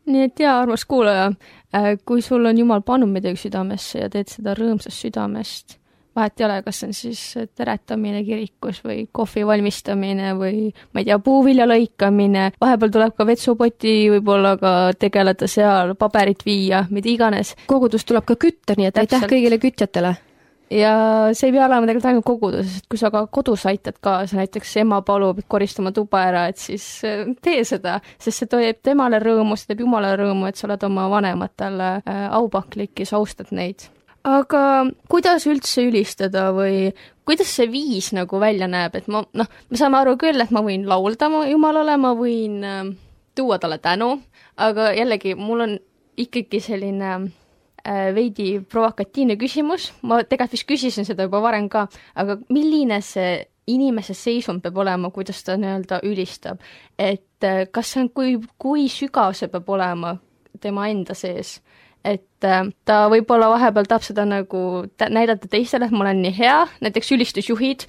nii et jaa, armas kuulaja, äh, kui sul on Jumal pannud midagi südamesse ja teed seda rõõmsast südamest, vahet ei ole, kas see on siis teretamine kirikus või kohvi valmistamine või ma ei tea, puuvilja lõikamine, vahepeal tuleb ka vetsupoti võib-olla ka tegeleda seal, paberit viia, mida iganes. kogudust tuleb ka kütta, nii et aitäh kõigile kütjatele! ja see ei pea olema tegelikult ainult koguduses, et kui sa ka kodus aitad kaasa, näiteks ema palub koristama tuba ära, et siis äh, tee seda, sest see teeb temale rõõmu, see teeb Jumalale rõõmu, et sa oled oma vanematele äh, aupaklik ja sa austad neid aga kuidas üldse ülistada või kuidas see viis nagu välja näeb, et ma noh, me saame aru küll, et ma võin laulda Jumalale, ma võin äh, tuua talle tänu, aga jällegi, mul on ikkagi selline äh, veidi provokatiivne küsimus, ma tegelikult vist küsisin seda juba varem ka, aga milline see inimese seisund peab olema, kuidas ta nii-öelda ülistab, et äh, kas see on, kui, kui sügav see peab olema tema enda sees et äh, ta võib-olla vahepeal tahab seda nagu näidata teistele, et ma olen nii hea, näiteks ülistusjuhid,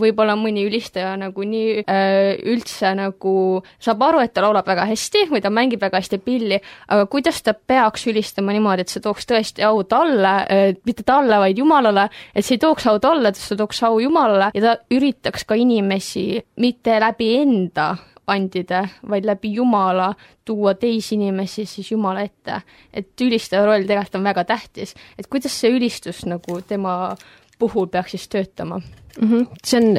võib-olla mõni ülistaja nagu nii äh, üldse nagu saab aru, et ta laulab väga hästi või ta mängib väga hästi pilli, aga kuidas ta peaks ülistama niimoodi, et see tooks tõesti au talle äh,, mitte talle, vaid Jumalale, et see ei tooks au talle, see tooks au Jumalale ja ta üritaks ka inimesi mitte läbi enda andide, vaid läbi Jumala tuua teisi inimesi siis Jumala ette. et ülistaja roll tegelikult on väga tähtis, et kuidas see ülistus nagu tema puhul peaks siis töötama mm? -hmm. see on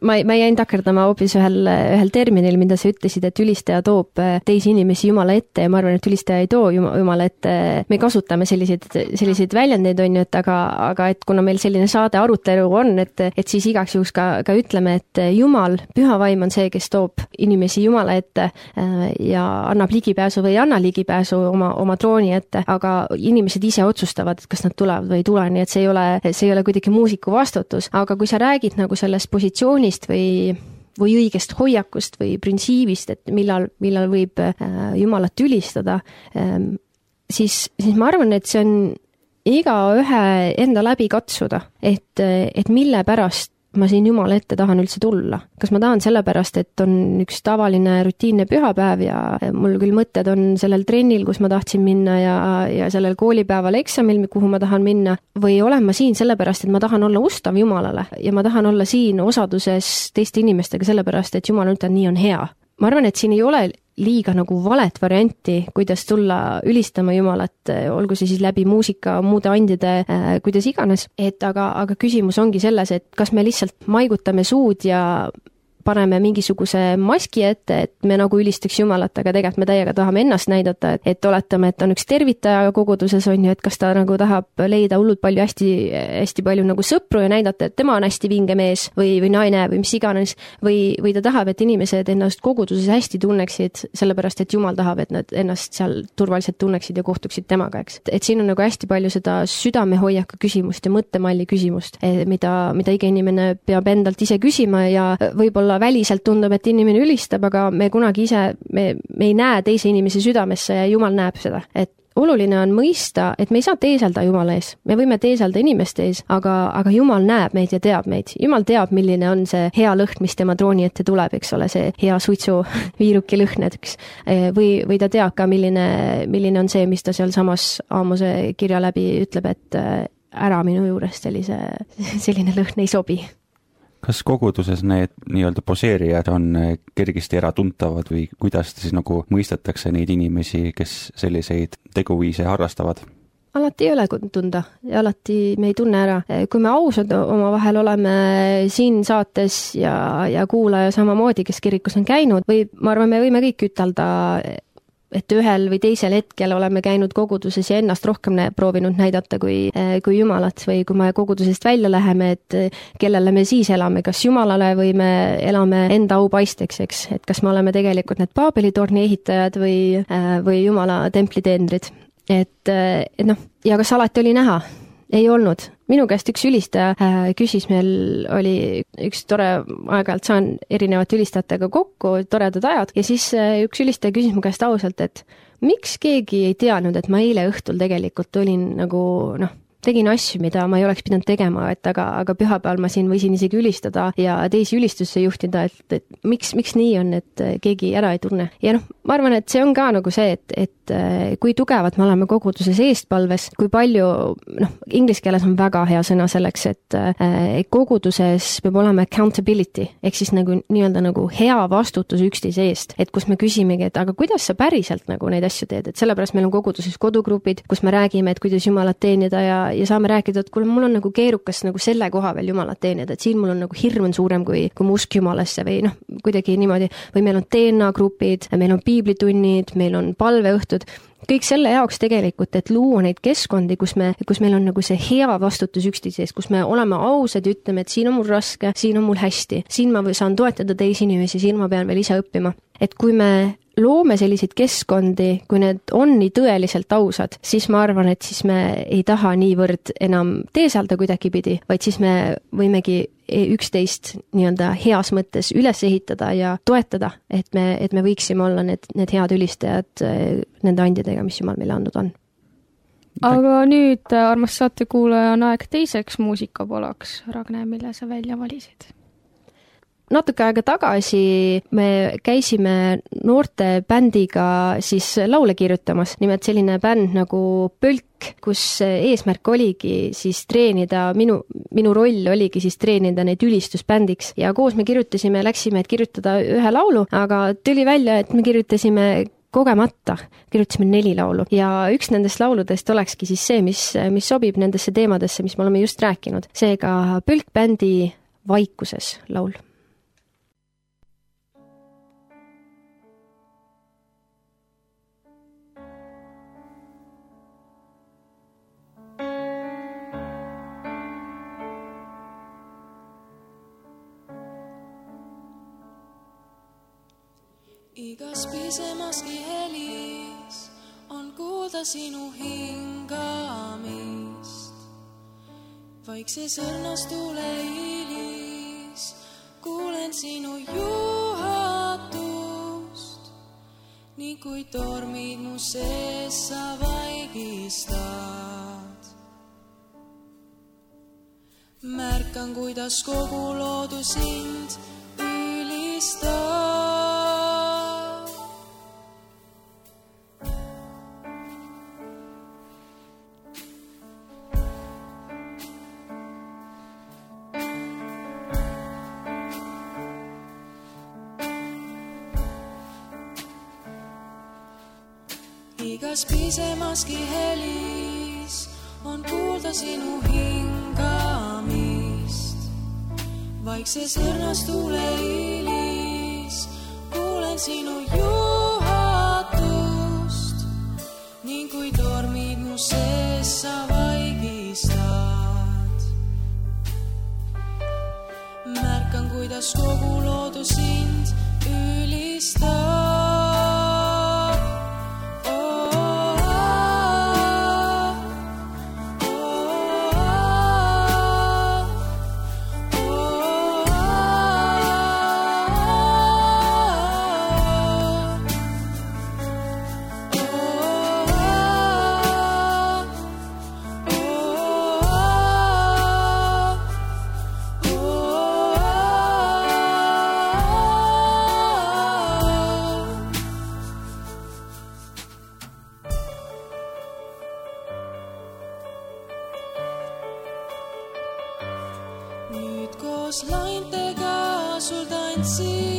ma, ma jäin takerdama hoopis ühel, ühel terminil, mida sa ütlesid, et ülistaja toob äh, teisi inimesi Jumala ette ja ma arvan, et ülistaja ei too Jumala ette. me kasutame selliseid, selliseid väljendeid, on ju, et aga, aga et kuna meil selline saade arutelu on, et, et siis igaks juhuks ka, ka ütleme, et Jumal, püha vaim on see, kes toob inimesi Jumala ette äh, ja annab ligipääsu või ei anna ligipääsu oma, oma trooni ette, aga inimesed ise otsustavad, et kas nad tulevad või ei tule, nii et see ei ole, see ei ole kuidagi muusiku vastutus, aga kui sa räägid nagu sellest positsioonist, positsioonist või või õigest hoiakust või printsiibist, et millal, millal võib äh, Jumalat ülistada, ähm, siis, siis ma arvan, et see on igaühe enda läbi katsuda, et, et mille pärast ma siin Jumala ette tahan üldse tulla. kas ma tahan sellepärast, et on üks tavaline rutiinne pühapäev ja mul küll mõtted on sellel trennil, kus ma tahtsin minna ja, ja sellel koolipäeval eksamil, kuhu ma tahan minna, või olen ma siin sellepärast, et ma tahan olla ustav Jumalale ja ma tahan olla siin osaduses teiste inimestega sellepärast, et Jumal ütleb, nii on hea. Ma arvan, et siin ei ole liiga nagu valet varianti, kuidas tulla ülistama Jumalat, olgu see siis läbi muusika, muude andide äh,, kuidas iganes, et aga, aga küsimus ongi selles, et kas me lihtsalt maigutame suud ja paneme mingisuguse maski ette, et me nagu ülistaks Jumalat, aga tegelikult me täiega tahame ennast näidata, et, et oletame, et on üks tervitaja koguduses, on ju, et kas ta nagu tahab leida hullult palju hästi, hästi palju nagu sõpru ja näidata, et tema on hästi vinge mees või, või naine või mis iganes, või, või ta tahab, et inimesed ennast koguduses hästi tunneksid, sellepärast et Jumal tahab, et nad ennast seal turvaliselt tunneksid ja kohtuksid temaga, eks. et siin on nagu hästi palju seda südamehoiaku küsimust ja mõttemalli küsimust, eh, mida, mida iga inimene peab endalt ise küsima ja võib-olla väliselt tundub, et inimene ülistab, aga me kunagi ise, me, me ei näe teise inimese südamesse ja Jumal näeb seda, et oluline on mõista, et me ei saa teeselda Jumala ees, me võime teeselda inimeste ees, aga, aga Jumal näeb meid ja teab meid. Jumal teab, milline on see hea lõhn, mis tema trooni ette tuleb, eks ole, see hea suitsuviiruki lõhn näiteks. või, või ta teab ka, milline, milline on see, mis ta sealsamas Aamose kirja läbi ütleb, et ära minu juurest sellise, selline lõhn ei sobi kas koguduses need nii-öelda poseerijad on eh, kergesti äratuntavad või kuidas siis nagu mõistetakse neid inimesi, kes selliseid teguviise harrastavad? alati ei ole tunda ja alati me ei tunne ära. kui me ausad omavahel oleme siin saates ja, ja kuulaja samamoodi, kes kirikus on käinud, või ma arvan, me võime kõik ütelda et ühel või teisel hetkel oleme käinud koguduses ja ennast rohkem proovinud näidata kui, eh, kui Jumalat või kui me kogudusest välja läheme, et eh, kellele me siis elame, kas Jumalale või me elame enda au paisteks, eks, et kas me oleme tegelikult need Paabeli torni ehitajad või, eh, või Jumala templi teenrid. et, et noh, ja kas alati oli näha? Ei olnud. minu käest üks ülistaja äh, küsis, meil oli üks tore, aeg-ajalt saan erinevate ülistajatega kokku, toredad ajad, ja siis äh, üks ülistaja küsis mu käest ausalt, et miks keegi ei teadnud, et ma eile õhtul tegelikult olin nagu noh, tegin asju, mida ma ei oleks pidanud tegema, et aga, aga pühapäeval ma siin võisin isegi ülistada ja teisi ülistusse juhtida, et, et miks, miks nii on, et keegi ära ei tunne. ja noh, ma arvan, et see on ka nagu see, et, et eh, kui tugevad me oleme koguduses eestpalves, kui palju noh, inglise keeles on väga hea sõna selleks, et äh, koguduses peab olema accountability ehk siis nagu nii-öelda nagu hea vastutus üksteise eest, et kus me küsimegi, et aga kuidas sa päriselt nagu neid asju teed, et sellepärast meil on koguduses kodugrupid, kus me räägime, et kuidas Jumalat teenida ja, ja saame rääkida, et kuule, mul on nagu keerukas nagu selle koha peal Jumalat teenida, et siin mul on nagu hirm on suurem kui, kui mu usk Jumalasse või noh, kuidagi niimoodi, või meil on DNA grupid, meil on piiblitunnid, meil on palveõhtud, kõik selle jaoks tegelikult, et luua neid keskkondi, kus me, kus meil on nagu see hea vastutus üksteise ees, kus me oleme ausad ja ütleme, et siin on mul raske, siin on mul hästi, siin ma saan toetada teisi inimesi, siin ma pean veel ise õppima. et kui me loome selliseid keskkondi, kui need on nii tõeliselt ausad, siis ma arvan, et siis me ei taha niivõrd enam teeselda kuidagipidi, vaid siis me võimegi üksteist nii-öelda heas mõttes üles ehitada ja toetada, et me, et me võiksime olla need, need head ülistajad eh, nende andjadega, mis Jumal meile andnud on. aga nüüd, armas saatekuulaja, on aeg teiseks muusikapalaks. Ragne, mille sa välja valisid? Natuke aega tagasi me käisime noorte bändiga siis laule kirjutamas, nimelt selline bänd nagu Pölk, kus eesmärk oligi siis treenida, minu, minu roll oligi siis treenida neid ülistusbändiks. Ja koos me kirjutasime, läksime, et kirjutada ühe laulu, aga tuli välja, et me kirjutasime kogemata kirjutasime neli laulu. Ja üks nendest lauludest olekski siis see, mis, mis sobib nendesse teemadesse, mis me oleme just rääkinud. seega Pölk bändi Vaikuses laul igas pisemaski helis on kuulda sinu hingamist. vaikses õrnas tuuleiilis kuulen sinu juhatust. nii kui tormid mu sees sa vaigistad. märkan, kuidas kogu loodus sind igas pisemaski helis on kuulda sinu hingamist. vaikses õrnas tuuleiilis. teen sinu juhatust ning kui tormid mu sees sa vaigistad. märkan, kuidas kogu loodus sind nüüd koos laintega sul tantsin,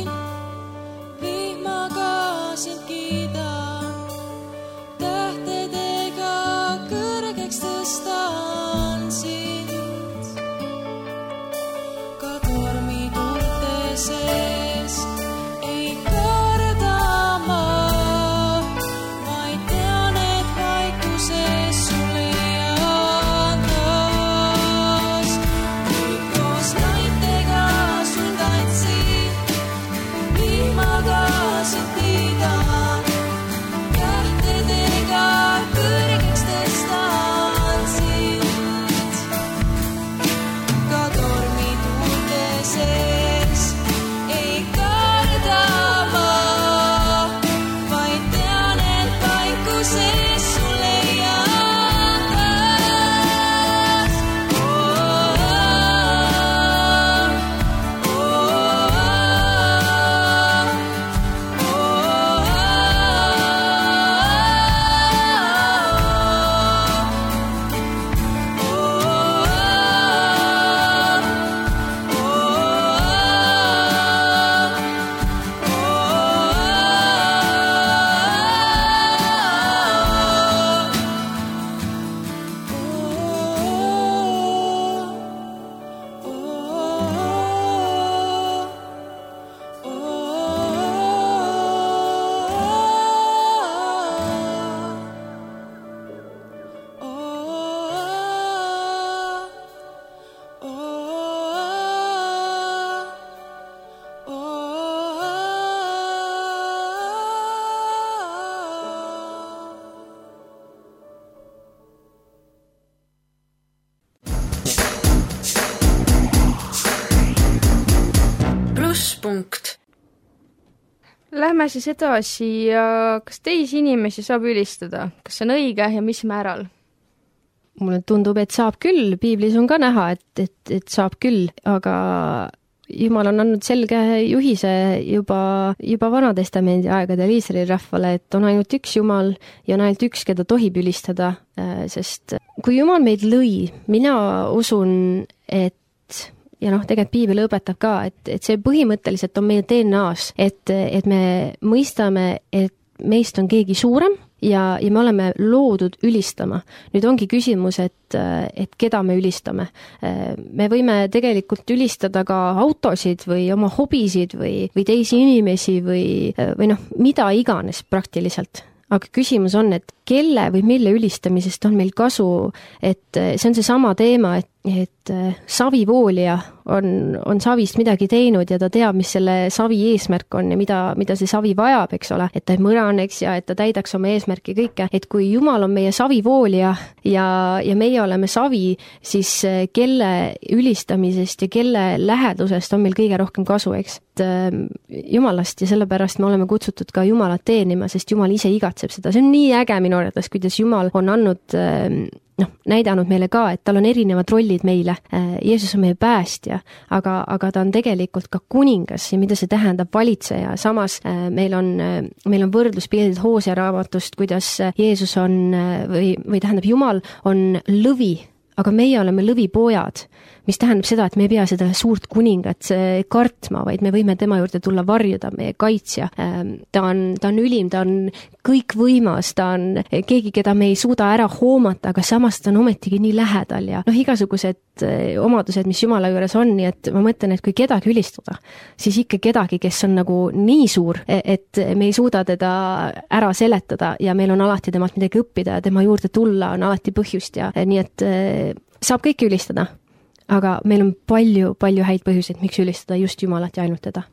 siis edasi kas teisi inimesi saab ülistada, kas see on õige ja mis määral? mulle tundub, et saab küll, piiblis on ka näha, et, et, et saab küll, aga jumal on andnud selge juhise juba, juba Vana-testamendi aegadel Iisraeli rahvale, et on ainult üks Jumal ja on ainult üks, keda tohib ülistada, sest kui Jumal meid lõi, mina usun, et ja noh, tegelikult piibel õpetab ka, et, et see põhimõtteliselt on meie DNA-s, et, et me mõistame, et meist on keegi suurem ja, ja me oleme loodud ülistama. nüüd ongi küsimus, et, et keda me ülistame. me võime tegelikult ülistada ka autosid või oma hobisid või, või teisi inimesi või, või noh, mida iganes praktiliselt aga küsimus on, et kelle või mille ülistamisest on meil kasu, et see on seesama teema, et, et savivoolija on, on savist midagi teinud ja ta teab, mis selle savi eesmärk on ja mida, mida see savi vajab, eks ole, et ta ei mõraneks ja et ta täidaks oma eesmärki kõike, et kui Jumal on meie savivoolija ja, ja meie oleme savi, siis kelle ülistamisest ja kelle lähedusest on meil kõige rohkem kasu, eks. Jumalast ja sellepärast me oleme kutsutud ka Jumalat teenima, sest Jumal ise igatseb seda, see on nii äge minu arvates, kuidas Jumal on andnud noh, näidanud meile ka, et tal on erinevad rollid meile. Jeesus on meie päästja, aga, aga ta on tegelikult ka kuningas ja mida see tähendab, valitseja, samas meil on, meil on võrdluspildid Hoosea raamatust, kuidas Jeesus on või, või tähendab, Jumal on lõvi aga meie oleme lõvipojad. mis tähendab seda, et me ei pea seda suurt kuningat äh, kartma, vaid me võime tema juurde tulla varjuda, meie kaitsja. Ta on, ta on ülim, ta on kõikvõimas, ta on keegi, keda me ei suuda ära hoomata, aga samas ta on ometigi nii lähedal ja noh, igasugused äh, omadused, mis Jumala juures on, nii et ma mõtlen, et kui kedagi ülistada, siis ikka kedagi, kes on nagu nii suur, e-, et me ei suuda teda ära seletada ja meil on alati temalt midagi õppida ja tema juurde tulla on alati põhjust ja nii et äh, saab kõike ülistada. aga meil on palju-palju häid põhjuseid, miks ülistada just Jumalat ja ainult teda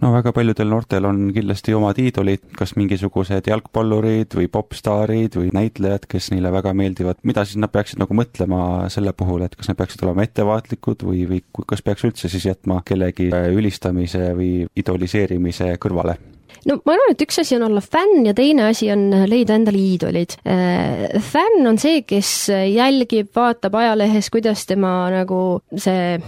no väga paljudel noortel on kindlasti omad iidolid, kas mingisugused jalgpallurid või popstaarid või näitlejad, kes neile väga meeldivad, mida siis nad peaksid nagu mõtlema selle puhul, et kas nad peaksid olema ettevaatlikud või, või kas peaks üldse siis jätma kellegi ülistamise või idoliseerimise kõrvale? No ma arvan, et üks asi on olla fänn ja teine asi on leida endale iidolid. Äh, fänn on see, kes jälgib, vaatab ajalehes, kuidas tema nagu see,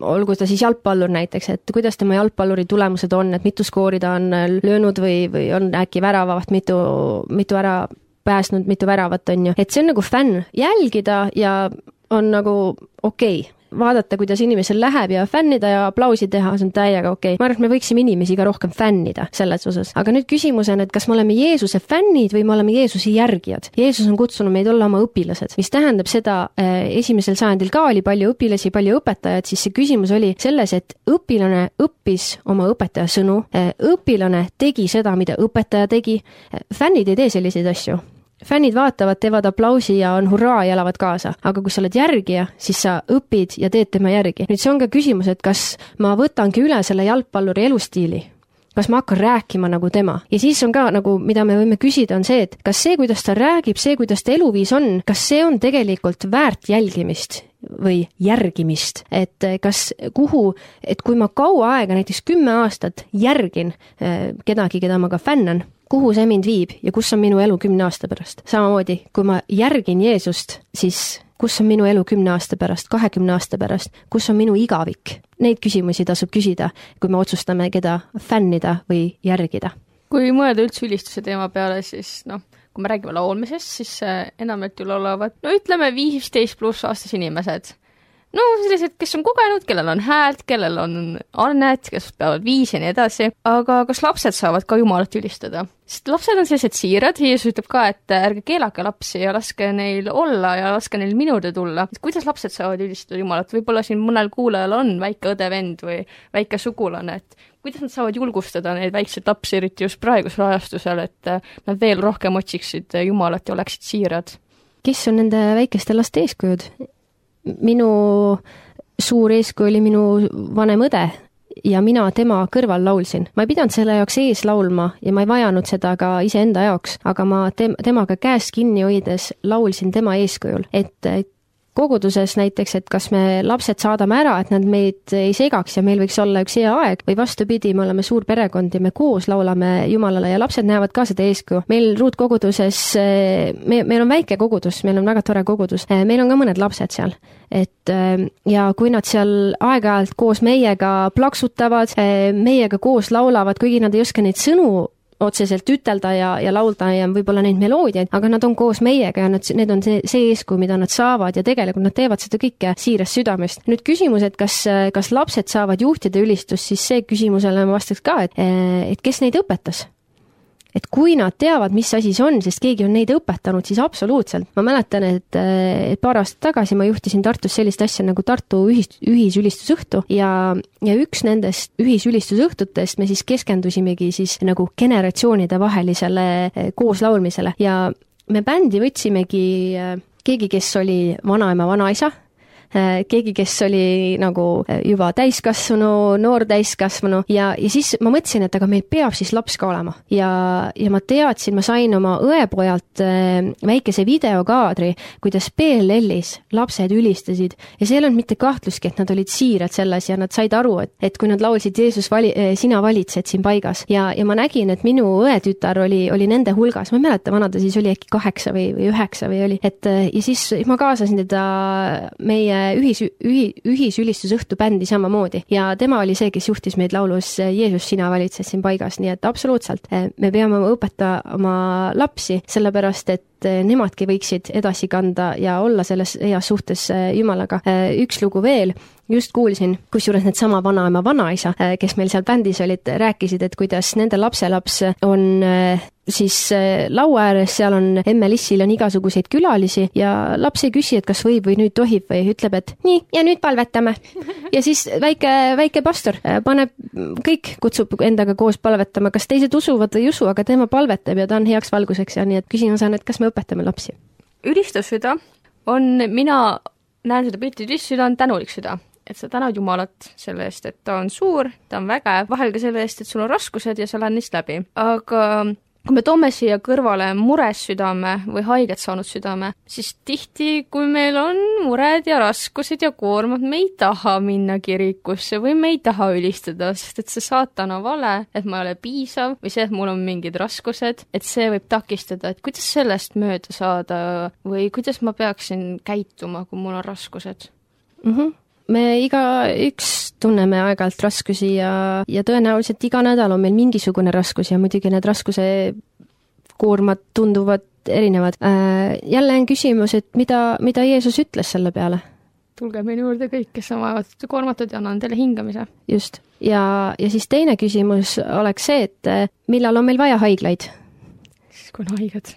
olgu ta siis jalgpallur näiteks, et kuidas tema jalgpalluri tulemused on, et mitu skoori ta on löönud või, või on äkki väravavast mitu, mitu ära päästnud, mitu väravat, on ju, et see on nagu fänn, jälgida ja on nagu okei. okay vaadata, kuidas inimesel läheb ja fännida ja aplausi teha, see on täiega okei okay.. ma arvan, et me võiksime inimesi ka rohkem fännida selles osas. aga nüüd küsimus on, et kas me oleme Jeesuse fännid või me oleme Jeesuse järgijad. Jeesus on kutsunud meid olla oma õpilased, mis tähendab seda, eh, esimesel sajandil ka oli palju õpilasi, palju õpetajaid, siis see küsimus oli selles, et õpilane õppis oma õpetaja sõnu, eh, õpilane tegi seda, mida õpetaja tegi, eh, fännid ei tee selliseid asju fännid vaatavad, teevad aplausi ja on hurraa ja elavad kaasa, aga kui sa oled järgija, siis sa õpid ja teed tema järgi. nüüd see on ka küsimus, et kas ma võtangi üle selle jalgpalluri elustiili? Kas ma hakkan rääkima nagu tema? Ja siis on ka nagu, mida me võime küsida, on see, et kas see, kuidas ta räägib, see, kuidas ta eluviis on, kas see on tegelikult väärt jälgimist või järgimist, et kas, kuhu, et kui ma kaua aega, näiteks kümme aastat järgin eh, kedagi, keda ma ka fännan kuhu see mind viib ja kus on minu elu kümne aasta pärast. samamoodi, kui ma järgin Jeesust, siis kus on minu elu kümne aasta pärast, kahekümne aasta pärast, kus on minu igavik? Neid küsimusi tasub küsida, kui me otsustame, keda fännida või järgida. kui mõelda üldse ülistuse teema peale, siis noh, kui me räägime laulmisest, siis enamjaolt ju laulavad, no ütleme, viisteist pluss aastas inimesed no sellised, kes on kogenud, kellel on häält, kellel on annet, kes peavad viisi ja nii edasi, aga kas lapsed saavad ka Jumalat ülistada? sest lapsed on sellised siirad, Jeesus ütleb ka, et ärge keelake lapsi ja laske neil olla ja laske neil minu juurde tulla. kuidas lapsed saavad ülistada Jumalat, võib-olla siin mõnel kuulajal on väike õde-vend või väike sugulane, et kuidas nad saavad julgustada neid väikseid lapsi, eriti just praegusel ajastusel, et nad veel rohkem otsiksid Jumalat ja oleksid siirad? kes on nende väikeste laste eeskujud? Minu suur eeskuju oli minu vanem õde ja mina tema kõrval laulsin. ma ei pidanud selle jaoks ees laulma ja ma ei vajanud seda ka iseenda jaoks, aga ma tem-, temaga käest kinni hoides laulsin tema eeskujul, et koguduses näiteks, et kas me lapsed saadame ära, et nad meid ei segaks ja meil võiks olla üks hea aeg või vastupidi, me oleme suur perekond ja me koos laulame Jumalale ja lapsed näevad ka seda eeskuju. meil ruutkoguduses, me, meil on väike kogudus, meil on väga tore kogudus, meil on ka mõned lapsed seal et ja kui nad seal aeg-ajalt koos meiega plaksutavad, meiega koos laulavad, kuigi nad ei oska neid sõnu otseselt ütelda ja, ja laulda ja võib-olla neid meloodiaid, aga nad on koos meiega ja nad, need on see, see eeskuju, mida nad saavad ja tegelikult nad teevad seda kõike siirast südamest. nüüd küsimus, et kas, kas lapsed saavad juhtida ülistust, siis see küsimusele ma vastaks ka, et, et kes neid õpetas et kui nad teavad, mis asi see on, sest keegi on neid õpetanud, siis absoluutselt. ma mäletan, et, et paar aastat tagasi ma juhtisin Tartus sellist asja nagu Tartu ühis, ühisülistusõhtu ja, ja üks nendest ühisülistusõhtutest me siis keskendusimegi siis nagu generatsioonide vahelisele eh, kooslaulmisele ja me bändi võtsimegi eh, keegi, kes oli vanaema, vanaisa keegi, kes oli nagu äh, juba täiskasvanu, noor täiskasvanu ja, ja siis ma mõtlesin, et aga meil peab siis laps ka olema. ja, ja ma teadsin, ma sain oma õepojalt äh, väikese videokaadri, kuidas BLL-is lapsed ülistasid. Ja seal ei olnud mitte kahtlustki, et nad olid siirad selles ja nad said aru, et, et kui nad laulsid Jeesus vali-, sina valitsed siin paigas. Ja, ja ma nägin, et minu õetütar oli, oli nende hulgas, ma ei mäleta, vana ta siis oli äkki kaheksa või, või üheksa või oli, et ja siis ma kaasasin teda meie ühis, ühi-, ühisülistusõhtu bändi samamoodi. Ja tema oli see, kes juhtis meid laulus Jeesus, sina valitsed siin paigas, nii et absoluutselt. Me peame õpetama lapsi, sellepärast et nemadki võiksid edasi kanda ja olla selles heas suhtes Jumalaga. üks lugu veel, just kuulsin, kusjuures needsama vanaema, vanaisa, kes meil seal bändis olid, rääkisid, et kuidas nende lapselaps on siis laua ääres, seal on emme Lissil on igasuguseid külalisi ja laps ei küsi, et kas võib või nüüd tohib või ütleb, et nii, ja nüüd palvetame. ja siis väike, väike pastor paneb, kõik kutsub endaga koos palvetama, kas teised usuvad või ei usu, aga tema palvetab ja ta on heaks valguseks ja nii et küsimus on, et kas me õpetame lapsi? ülistussüda on, mina näen seda pilti, ülistussüda on tänulik süda et sa tänad Jumalat selle eest, et ta on suur, ta on vägev, vahel ka selle eest, et sul on raskused ja sa lähed neist läbi. aga kui me toome siia kõrvale mures südame või haiget saanud südame, siis tihti, kui meil on mured ja raskused ja koormad, me ei taha minna kirikusse või me ei taha ülistada, sest et see saatana vale, et ma ei ole piisav või see, et mul on mingid raskused, et see võib takistada, et kuidas sellest mööda saada või kuidas ma peaksin käituma, kui mul on raskused mm. -hmm me igaüks tunneme aeg-ajalt raskusi ja, ja tõenäoliselt iga nädal on meil mingisugune raskus ja muidugi need raskuse koormad tunduvad erinevad äh,. jälle on küsimus, et mida, mida Jeesus ütles selle peale? tulge minu juurde kõik, kes on vaevatud ja koormatud ja annan teile hingamise. just, ja, ja siis teine küsimus oleks see, et äh, millal on meil vaja haiglaid? siis, kui on haiged.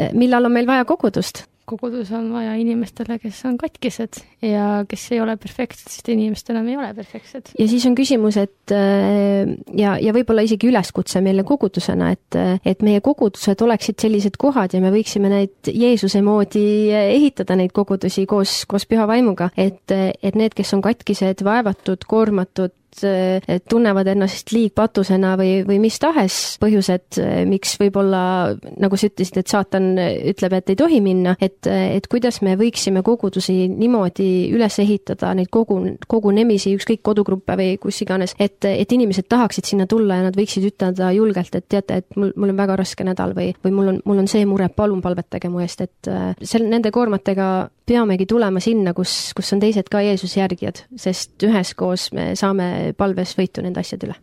Äh, millal on meil vaja kogudust? Kogudus on vaja inimestele, kes on katkised ja kes ei ole perfektsed, sest inimestel enam ei ole perfektsed. ja siis on küsimus, et äh, ja, ja võib-olla isegi üleskutse meile kogudusena, et, et meie kogudused oleksid sellised kohad ja me võiksime neid Jeesuse moodi ehitada, neid kogudusi koos, koos püha vaimuga, et, et need, kes on katkised, vaevatud, koormatud, tunnevad ennast liigpatusena või, või mis tahes põhjused, miks võib-olla, nagu sa ütlesid, et saatan ütleb, et ei tohi minna, et, et kuidas me võiksime kogudusi niimoodi üles ehitada, neid kogu, kogunemisi, ükskõik kodugruppe või kus iganes, et, et inimesed tahaksid sinna tulla ja nad võiksid ütelda julgelt, et teate, et mul, mul on väga raske nädal või, või mul on, mul on see mure, palun palvetage mu eest, et seal nende koormatega peamegi tulema sinna, kus, kus on teised ka Jeesuse järgijad, sest üheskoos me saame palves võitu nende asjade üle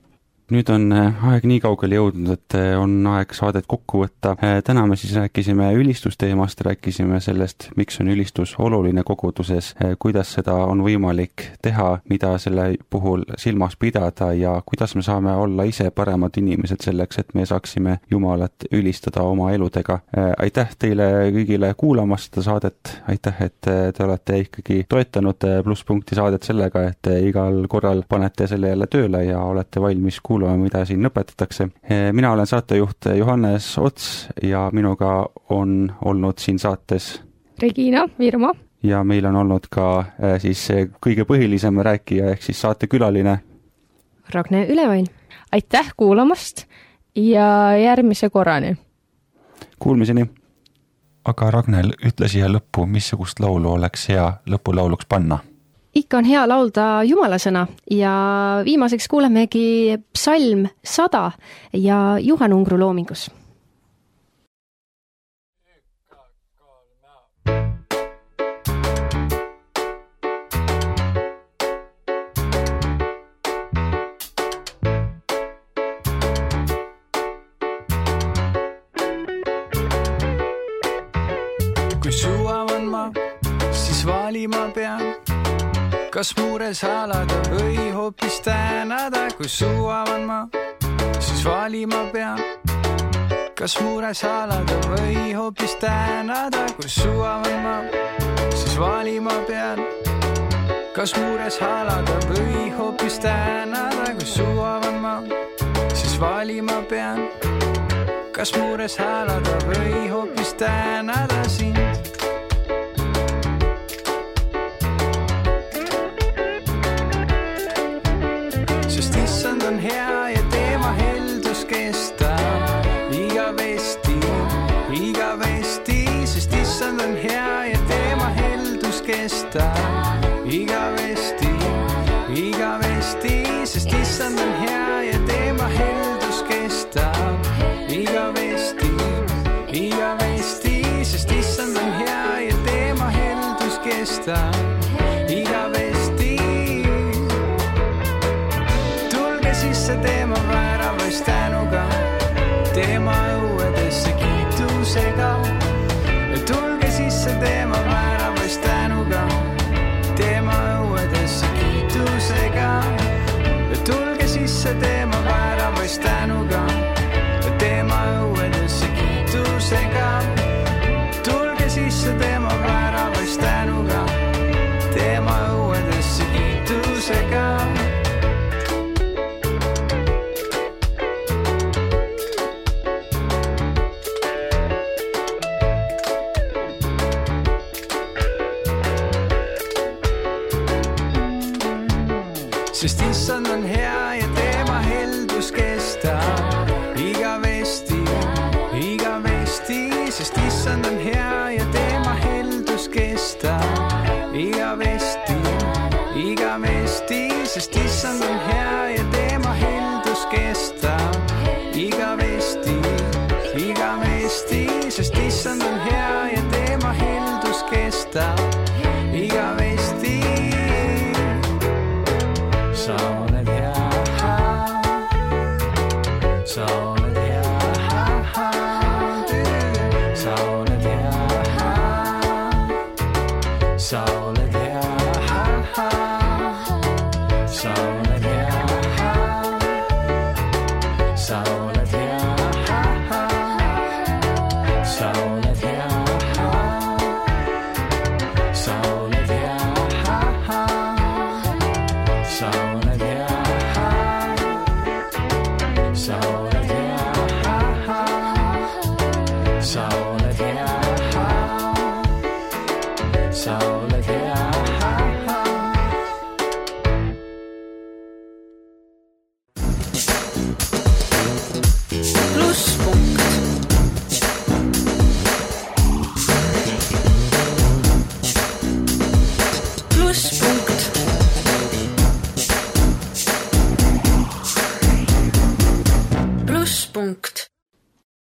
nüüd on äh, aeg nii kaugele jõudnud, et äh, on aeg saadet kokku võtta. Äh, täna me siis rääkisime ülistusteemast, rääkisime sellest, miks on ülistus oluline koguduses, kuidas seda on võimalik teha, mida selle puhul silmas pidada ja kuidas me saame olla ise paremad inimesed selleks, et me saaksime Jumalat ülistada oma eludega. aitäh teile kõigile kuulamast seda saadet, aitäh, et te olete ikkagi toetanud plusspunkti saadet sellega, et igal korral panete selle jälle tööle ja olete valmis kuulama kuulama, mida siin õpetatakse. mina olen saatejuht Johannes Ots ja minuga on olnud siin saates Regina Virmo. ja meil on olnud ka siis kõige põhilisem rääkija ehk siis saatekülaline Ragne Ülevain. aitäh kuulamast ja järgmise korrani! Kuulmiseni! aga Ragnel, ütle siia lõppu, missugust laulu oleks hea lõpulauluks panna ikka on hea laulda Jumala sõna ja viimaseks kuulemegi psalm sada ja Juhan Ungru loomingus. Kui suvavan ma, siis valima pean kas mures halada või hoopis tänada, kui suu avan ma, siis valima pean. kas mures halada või hoopis tänada, kui suu avan ma, siis valima pean. kas mures halada või hoopis tänada, kui suu avan ma, siis valima pean. kas mures häälada või hoopis tänada sind sest issand on hea